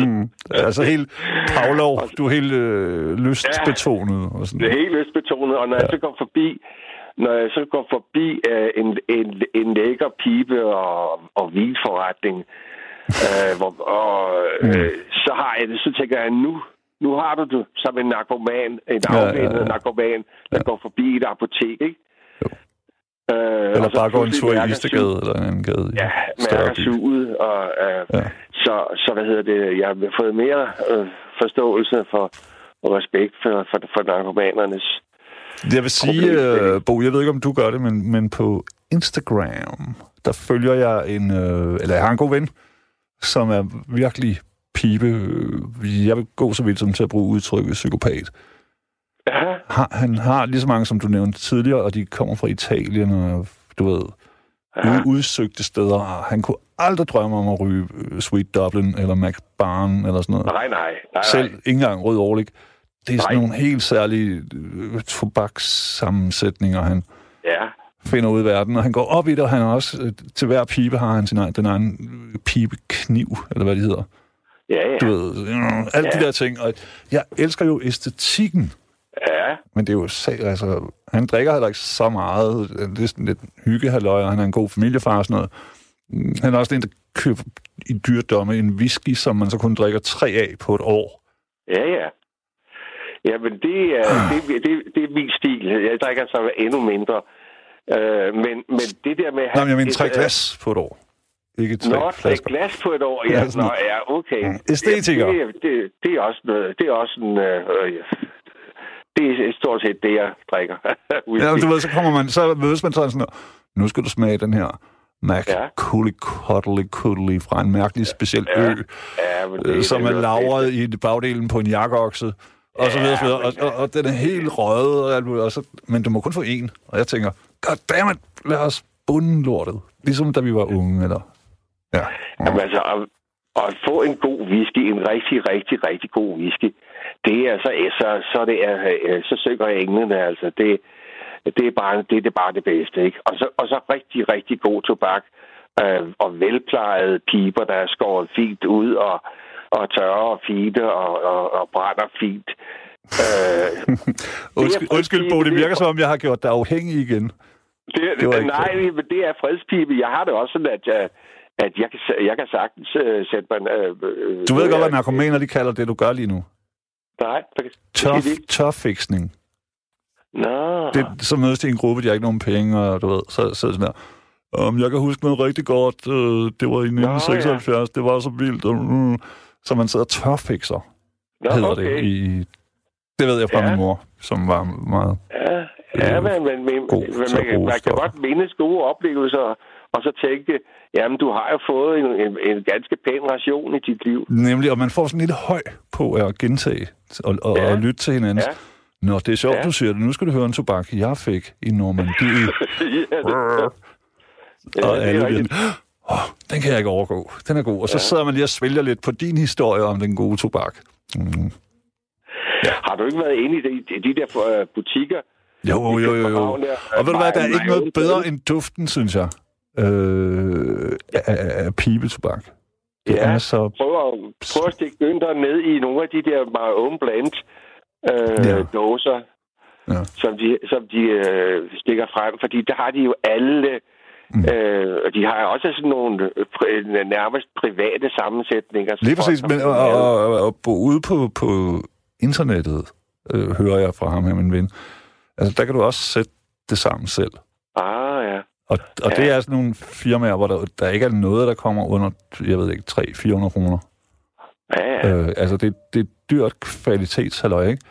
Mm. Altså helt Pavlov, du er helt øh, lystbetonet. Og sådan. Det er helt lystbetonet, og når ja. jeg så går forbi, når jeg så går forbi øh, en, en, en lækker pibe og, og vinforretning, øh, hvor, og, øh, så har jeg det, så tænker jeg, nu, nu har du det som en narkoman, en Ja, ja, afvendet ja. narkoman, der går forbi et apotek, ikke? Jo. Øh, Eller bare gå en tur i Istegade eller en anden gade. i Ja, mærker suget, og øh, Ja. så, så hvad hedder det, jeg har fået mere øh, forståelse for og respekt for, for, for narkomanernes Jeg vil sige, øh, Bo, jeg ved ikke, om du gør det, men, men på Instagram, der følger jeg en, øh, eller jeg har en god ven, som er virkelig pibe. øh, Jeg vil gå så vidt som til at bruge udtrykket psykopat. Ja, Har, han har lige så mange, som du nævnte tidligere, og de kommer fra Italien, og du ved, ja. udsøgte steder. Han kunne aldrig drømme om at ryge øh, Sweet Dublin, eller Mac Barn, eller sådan noget. Nej, nej, nej, Selv nej. ikke engang Rød Årlig. Det er sådan Nej. nogle helt særlige øh, tobakssammensætninger, han Ja, finder ud i verden, og han går op i det, og han også, øh, til hver pibe har han sin egen, den egen øh, pibekniv, eller hvad det hedder. ja, ja. Du ved, øh, alle de Ja. der ting. Og jeg elsker jo æstetikken, ja. men det er jo sag, altså, han drikker heller ikke så meget. Det er sådan lidt hyggehalløj, og han er en god familiefar og sådan noget. Mm, Han er også en, der køber i dyrdomme en whisky, som man så kun drikker tre af på et år. Ja, ja. Ja, men det er, det, det, det er min stil. Jeg drikker så endnu mindre. Øh, men, men det der med... Nej, men jeg mener tre øh, glas på et år. Ikke tre Nå, tre glas på et år. Ja, Ja, sådan- nå, ja okay. Æstetiker. Ja, det, det, det, er også noget, det er også en... Øh, øh, det er stort set det, jeg drikker. Ja, du ved, så kommer man, så mødes man sådan sådan, nu skal du smage den her Mac Ja. Cooley Cuddly Cuddly fra en mærkelig speciel Ja, ø, ja, men øh, som er det- lavret i bagdelen på en jakkeokse, og så videre, og, så videre. Og, og, og den er helt røget, og alt muligt, og så, men du må kun få én. Og jeg tænker, goddammit, lad os bunde lortet. Ligesom da vi var unge, eller... Ja. Jamen, altså, at, at få en god whisky, en rigtig, rigtig, rigtig god whisky, det er så, så, så, det er, øh, så synger englene, altså. Det, det, er bare, det, det er bare det bedste, ikke? Og så, og så rigtig, rigtig god tobak, øh, og velplejede piber, der er skåret fint ud, og, og tørre og fine, og, og, og brænder fint. Øh, Undskyld, undskyld Bo, det virker som om, jeg har gjort dig afhængig igen. Det, Det var det nej, men det er fredspibe. Jeg har det også sådan, at, jeg, at jeg, kan, jeg kan sagtens uh, sætte mig... Uh, Du ved godt, hvad narkomaner de kalder det, du gør lige nu. Nej, de? tørfiksning. Nå, det, så mødes de i en gruppe, de har ikke nogen penge, og du ved, så, så sådan der. Um, jeg kan huske noget rigtig godt. Uh, det var i 1976. Det var så vildt. Uh, så man sidder og tørfikser, Nå hedder okay. det. I, det ved jeg fra Ja. min mor, som var meget... Ja, ja Øh, men, men, men, god man, kan- bruge man kan godt mindes gode oplevelser, og så tænke, jamen, du har jo fået en, en, en ganske pæn ration i dit liv. Nemlig, og man får sådan lille høj på at gentage og, og, Ja. og lytte til hinanden. Ja. Nå, det er sjovt, Ja. du siger det. Nu skal du høre en tobak, jeg fik i Normandiet. ja, det, ja, og alle sådan, oh, den kan jeg ikke overgå. Den er god. Og så sidder man lige og svælger lidt på din historie om den gode tobak. Mm. Har du ikke været inde i de, de der øh, butikker? Jo, jo, jo, jo. Og ved du hvad, der er ikke noget bedre end duften, synes jeg, øh, af, af, pibetobak. Det Ja. er så... prøv at, prøv at stikke Günther ned i nogle af de der meget open blend øh, Ja. dåser, Ja. som de, som de øh, stikker frem. Fordi der har de jo alle Mm. Øh, og de har også sådan nogle øh, pri- nærmest private sammensætninger. Lige præcis, men og, og, og, og ude på, på internettet, øh, hører jeg fra ham her, min ven, altså der kan du også sætte det sammen selv. Ah, ja. Og, og Ja. det er sådan nogle firmaer, hvor der, der ikke er noget, der kommer under, jeg ved ikke, 300-400 kroner. Ja, ja. Øh, altså, det, det er dyrt kvalitetshalløj, ikke?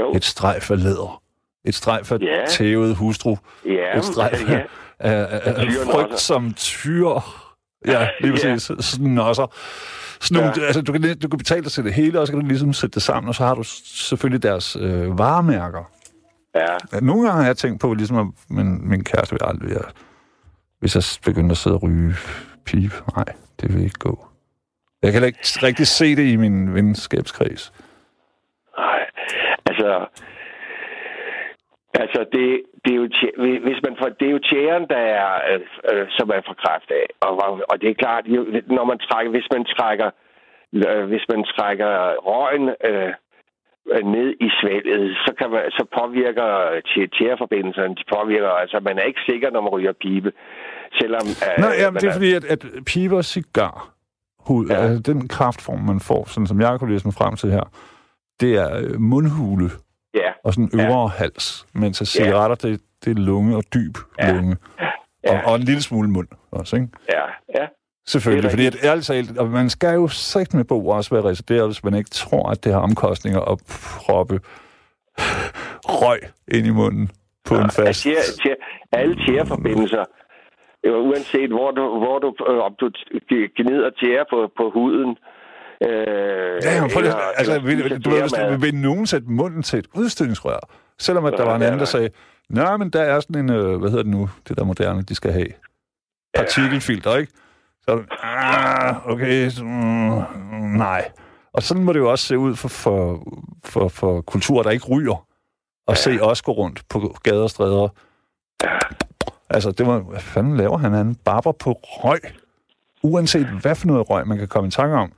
Jo. Et strejf af læder. Et strejf af Ja. tævet hustru. Ja, et strejf ja. af, af, af, frygt som tyr. Ja, lige præcis. Sådan nosser. Sådan nogle, Ja. altså, du, kan, du kan betale dig til det hele, og så kan du ligesom sætte det sammen, og så har du selvfølgelig deres øh, varemærker. Ja, Nogle gange har jeg tænkt på, ligesom, at min, min kæreste vil aldrig... Jeg, hvis jeg begyndte at sidde og ryge pipe, nej, det vil ikke gå. Jeg kan ikke rigtig se det i min venskabskreds. Nej, altså... Altså, det, det er jo, hvis man får, det er jo tjæren, der er, øh, øh, som er fra kræft af. Og, og- det er klart, når man trækker, hvis man trækker, øh, hvis man trækker røgen øh, ned i svælget, så, kan man, så påvirker tjæ- tjæreforbindelserne, de påvirker, altså man er ikke sikker, når man ryger pibe. Selvom... Øh, Nej, ja, man det er fordi, at, at og cigar, hud, Ja. ja. altså, den kraftform, man får, sådan som jeg kunne læse mig frem til her, det er øh, mundhule Ja, og sådan Ja. øvre hals, mens at cigaretter, det, det er lunge og dyb Ja. lunge. Ja. Og, og en lille smule mund også, ikke? ja, ja. Selvfølgelig, fordi at, ærligt talt, og man skal jo sagt med bo også være resideret, hvis man ikke tror, at det har omkostninger at proppe røg ind i munden på en fast... Tjære, tjære, alle tjæreforbindelser, uanset hvor du, hvor du, øh, om du gnider tjære på, på huden, øh, Ja, men prøv lige, altså, vil, du ved, hvis du vil nogen sætte munden til et udstødningsrør, selvom at der Ja, var en ja, anden, der ja. sagde, nej, men der er sådan en, øh, hvad hedder det nu, det der moderne, de skal have, partikelfilter, ikke? Så er ah, okay, så, mm, nej. Og sådan må det jo også se ud for, for, for, for kulturer, der ikke ryger, og se os gå rundt på gader og stræder. Altså, det var, hvad fanden laver han? Han barber på røg. Uanset hvad for noget røg, man kan komme i tanke om,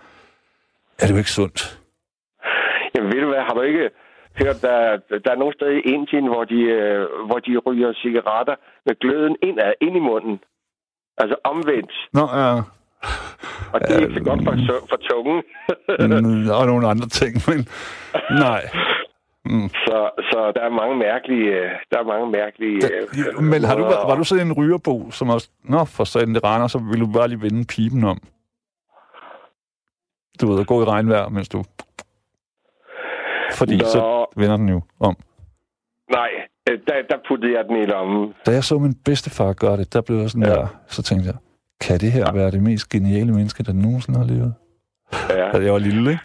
er det jo ikke sundt. Jamen ved du hvad, har du ikke hørt, der, der er nogle steder i Indien, hvor de, øh, hvor de ryger cigaretter med gløden indad, ind i munden. Altså omvendt. Nå, ja. Og det er ikke så godt for, for tungen. Mm, og nogle andre ting, men nej. så, så der er mange mærkelige... Der er mange mærkelige... øh, Men har du, var, var du sådan en rygerbo, som også... Nå, for satan, det regner, så vil du bare lige vende pipen om. Du ved, at gå i regnvejr, mens du... Fordi Nå. så vender den jo om. Nej, der, der puttede jeg den i lommen. Da jeg så min bedstefar gøre det, der blev jeg sådan Ja. der... Så tænkte jeg, kan det her være det mest geniale menneske, der nogensinde har levet? Ja. Da jeg var lille, ikke?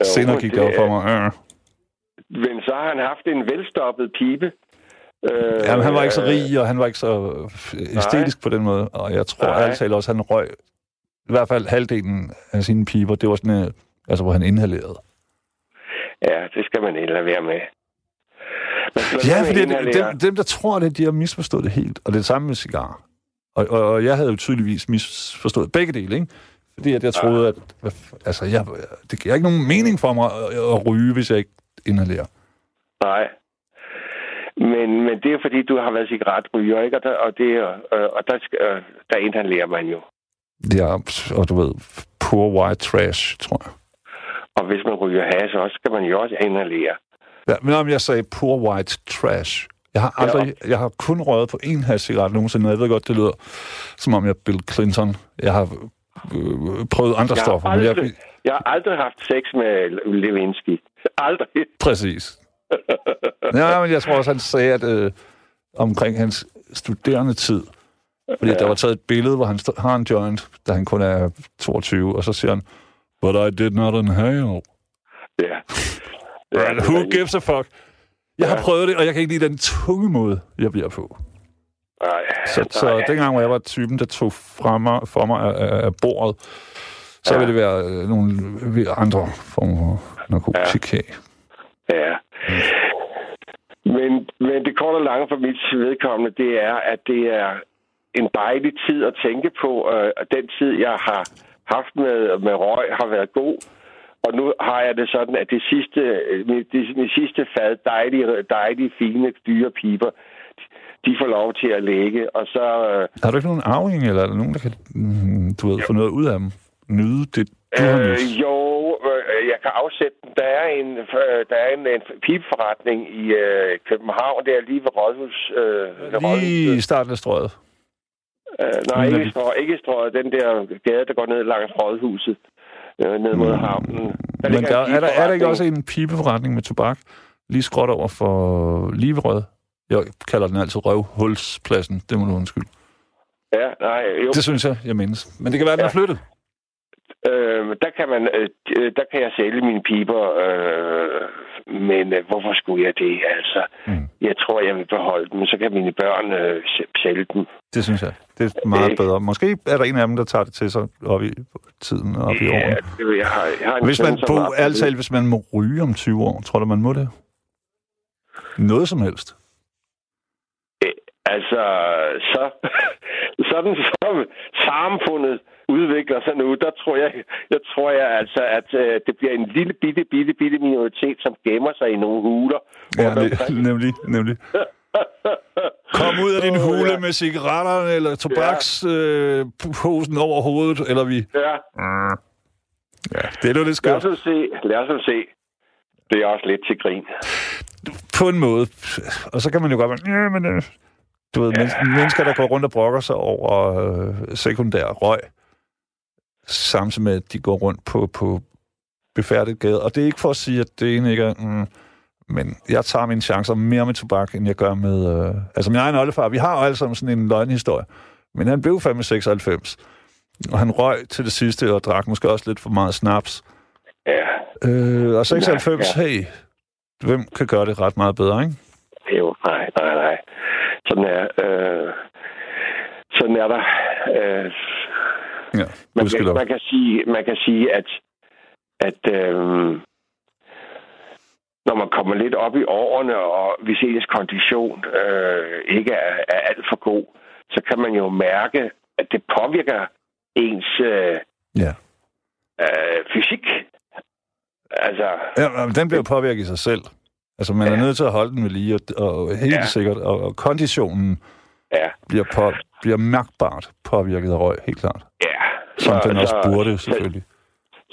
Jo, Senere gik det op for mig. Øh. Men så har han haft en velstoppet pibe. Øh, Jamen, han var ikke så rig, og han var ikke så æstetisk på den måde. Og jeg tror Nej. ærligt talt også, han røg i hvert fald halvdelen af sine piber. Det var sådan, øh, altså, hvor han inhalerede. Ja, det skal man lade være med. Ja, fordi det, dem, dem, der tror det, de har misforstået det helt. Og det er det samme med cigar. Og, og, og jeg havde jo tydeligvis misforstået begge dele, ikke? Fordi at jeg troede, at altså, jeg, det giver ikke nogen mening for mig at, at ryge, hvis jeg ikke inhalerer. Nej. Men, men det er fordi, du har været cigaretryger, ikke? Og der, og det, øh, og der, øh, der inhalerer man jo. Ja, og du ved, poor white trash, tror jeg. Og hvis man ryger has, så skal man jo også inhalere. Ja, men om jeg sagde poor white trash. Jeg har aldrig, jeg har kun røget på en halv cigaret nogensinde, og jeg ved godt, det lyder som om jeg er Bill Clinton. Jeg har øh, prøvet andre Jeg stoffer, har, men aldrig, jeg, jeg har aldrig haft sex med Lewinsky. Aldrig. præcis. Ja, men jeg tror også, han sagde, at øh, omkring hans studerende tid, fordi ja. der var taget et billede, hvor han stod, har en joint, da han kun er 22, og så siger han, but I did not inhale. Ja. Right, who gives a fuck? Jeg har prøvet det, og jeg kan ikke lide den tunge måde, jeg bliver på. Nej, Så, så nej. dengang, hvor jeg var typen, der tog fra mig, for mig af, af- bordet, så Ja. ville det være øh, nogle andre former for narkotika. Ja. Ja. Men, men det korte og lange for mit vedkommende, det er, at det er en dejlig tid at tænke på. Øh, og den tid, jeg har haft med, med røg, har været god. Og nu har jeg det sådan, at det sidste, øh, det, mit sidste fad dejlige, dejlige, fine, dyre piber, de får lov til at ligge. Og så... Øh, Har du ikke nogen arving, eller er der nogen, der kan, mm, du ved, få noget ud af dem? Nyde det, du har øh, nydt? jo, øh, jeg kan afsætte den. Der er en, øh, der er en, en pibeforretning i øh, København, der lige ved Rådhus. Øh, Lige i starten af strøget. Øh, nej, ikke det- strøget, ikke strøget. Den der gade, der går ned langs Rådhuset. Øh, ned mod havnen. Der Men der, er, der, er der ikke også en pibeforretning med tobak? Lige skråt over for Liverød. Jeg kalder den altid røvhulspladsen. Det må du undskylde. Ja, nej, jo. Det synes jeg, jeg mindes. Men det kan være, den er Ja. flyttet. Øh, der kan man, øh, øh, der kan jeg sælge mine piber, øh, men øh, hvorfor skulle jeg det? Altså, Mm. jeg tror, jeg vil beholde dem, så kan mine børn øh, sælge dem. Det synes jeg. Det er meget Ikke? bedre. Måske er der en af dem, der tager det til sig op i tiden og op i Ja, årene. det jeg har, jeg har en Hvis man, på, talt, hvis man må ryge om 20 år, tror du, man må det? Noget som helst. Altså, så, sådan som samfundet udvikler sig nu, der tror jeg, jeg tror jeg altså, at øh, det bliver en lille bitte, bitte, bitte minoritet, som gemmer sig i nogle huler. Ja, omkring. nemlig, nemlig. Kom ud af din Åh, hule ja. med cigaretterne eller tobaksposen over hovedet, eller vi... Ja, Ja, det er jo lidt lad skørt. os nu se. Lad os se. Det er også lidt til grin. På en måde. Og så kan man jo godt være... Ja, men, øh, du ved, ja. mennesker, der går rundt og brokker sig over øh, sekundær røg, samtidig med, at de går rundt på, på befærdet gade. Og det er ikke for at sige, at det ene ikke er... Mm, men jeg tager mine chancer mere med tobak, end jeg gør med... Øh, altså, min egen oldefar, vi har jo alle sammen sådan en løgnhistorie. Men han blev fandme 96. Og han røg til det sidste og drak måske også lidt for meget snaps. Ja, Øh, og 96, Ja, hey, hvem kan gøre det ret meget bedre, ikke? jo, nej, nej, nej. Sådan er, øh, sådan er der. Øh, Ja, man, kan, man, kan sige, man kan sige, at, at øh, når man kommer lidt op i årene, og hvis ens kondition øh, ikke er, er alt for god, så kan man jo mærke, at det påvirker ens øh, Ja. øh, fysik. Altså, ja den bliver påvirket i sig selv. Altså, man er Ja. nødt til at holde den ved lige, og, og helt Ja. sikkert, og, og konditionen ja, bliver, på, bliver mærkbart påvirket af røg, helt klart. ja. Som den også burde, så, selvfølgelig.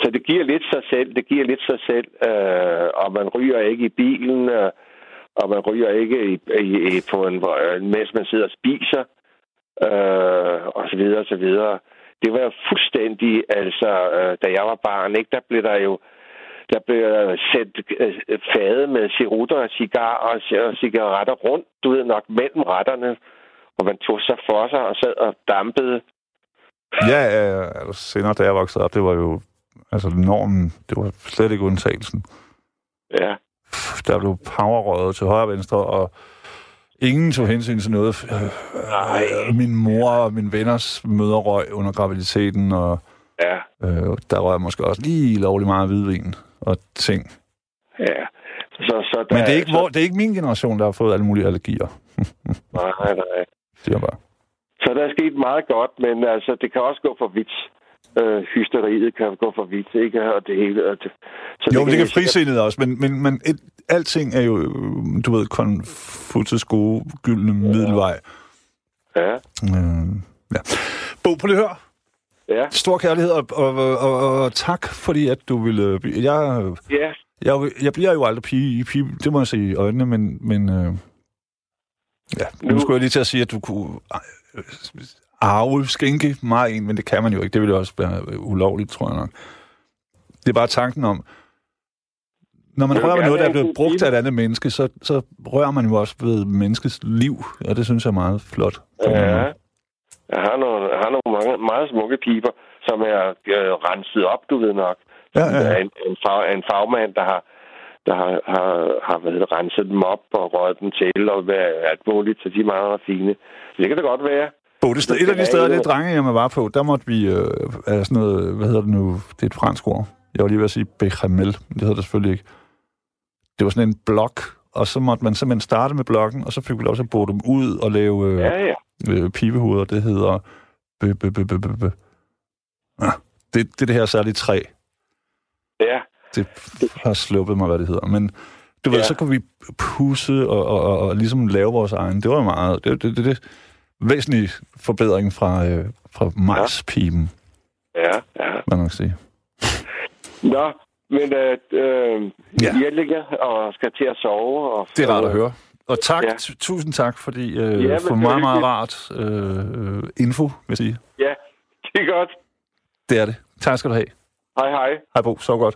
Så det giver lidt sig selv. Det giver lidt sig selv, øh, og man ryger ikke i bilen, øh, og man ryger ikke i, i, i, på en, øh, mens man sidder og spiser, øh, og så videre, og så videre. Det var jo fuldstændig, altså, øh, da jeg var barn, ikke, der blev der jo der blev der sendt øh, fade med cerutter og cigar og, og cigaretter rundt, du ved nok, mellem retterne, og man tog sig for sig og sad og dampede. Ja, ja, ja, altså, senere, da jeg voksede op, det var jo altså normen, det var slet ikke undtagelsen. Ja, Der blev powerrøget til højre og venstre, og ingen tog hensyn til noget. Øh, Nej. øh, Min mor og mine venners møder røg under graviditeten, og ja, øh, der røg måske også lige lovlig meget hvidvin og ting. ja. Så, så der, Men det er, ikke, så, hvor, det er ikke min generation, der har fået alle mulige allergier, Nej, nej. Siger jeg bare. Så der er sket meget godt, men altså, det kan også gå for vidt. Øh, hysteriet kan gå for vidt, ikke? Og det hele. Og det, så Jo, men det kan vi sikkert- frisindet også, men, men, men et, alting er jo, øh, du ved, Konfucius gode, gyldne middelvej. Ja, Øh, ja. Bo, på det hør. ja, Stor kærlighed, og, og, og, og, tak, fordi at du ville... Jeg, ja. jeg, jeg bliver jo aldrig pige pige, det må jeg sige i øjnene, men... men øh, ja, nu, Nu- skulle jeg lige til at sige, at du kunne øh, arve, skænke mig en, men det kan man jo ikke. Det ville jo også være ulovligt, tror jeg nok. Det er bare tanken om, når man rører ved noget, der er blevet brugt af et andet menneske, så, så rører man jo også ved menneskets liv, og det synes jeg er meget flot. ja. Jeg har nogle, jeg har nogle mange, meget smukke piber, som er øh, renset op, du ved nok. Ja, ja, en, en, fag, en fagmand, der har, der har, har, har hvad hedder, renset dem op og røget dem til og hvad, alt muligt, så de er meget fine. Det kan det godt være. Bo, det sted, et af de steder, det drengehjemmet var på, der måtte vi, øh, er sådan noget, hvad hedder det nu, det er et fransk ord. Jeg var lige ved at sige bechamel, men det hedder det selvfølgelig ikke. Det var sådan en blok, og så måtte man simpelthen starte med blokken, og så fik vi lov til at bore dem ud og lave øh, Ja, ja. øh, pibehoveder, det hedder... Bø, bø, bø, bø, bø. Ah, det, det er det her særlige træ. Ja, Det har sluppet mig, hvad det hedder. Men Du ved, Ja. så kan vi pusse og, og, og, og ligesom lave vores egen. Det var meget... Det, det, det, det væsentlig forbedring fra, øh, fra majspipen, Ja, ja. jeg nok sige. Nå, men øh, øh, Ja. jeg ligger og skal til at sove. Og, Det er rart at høre. Og tak, Ja. tusind tak, fordi øh, Ja, for meget, meget rart øh, info, vil jeg sige. Ja, det er godt. Det er det. Tak skal du have. Hej, hej. Hej Bo, så godt.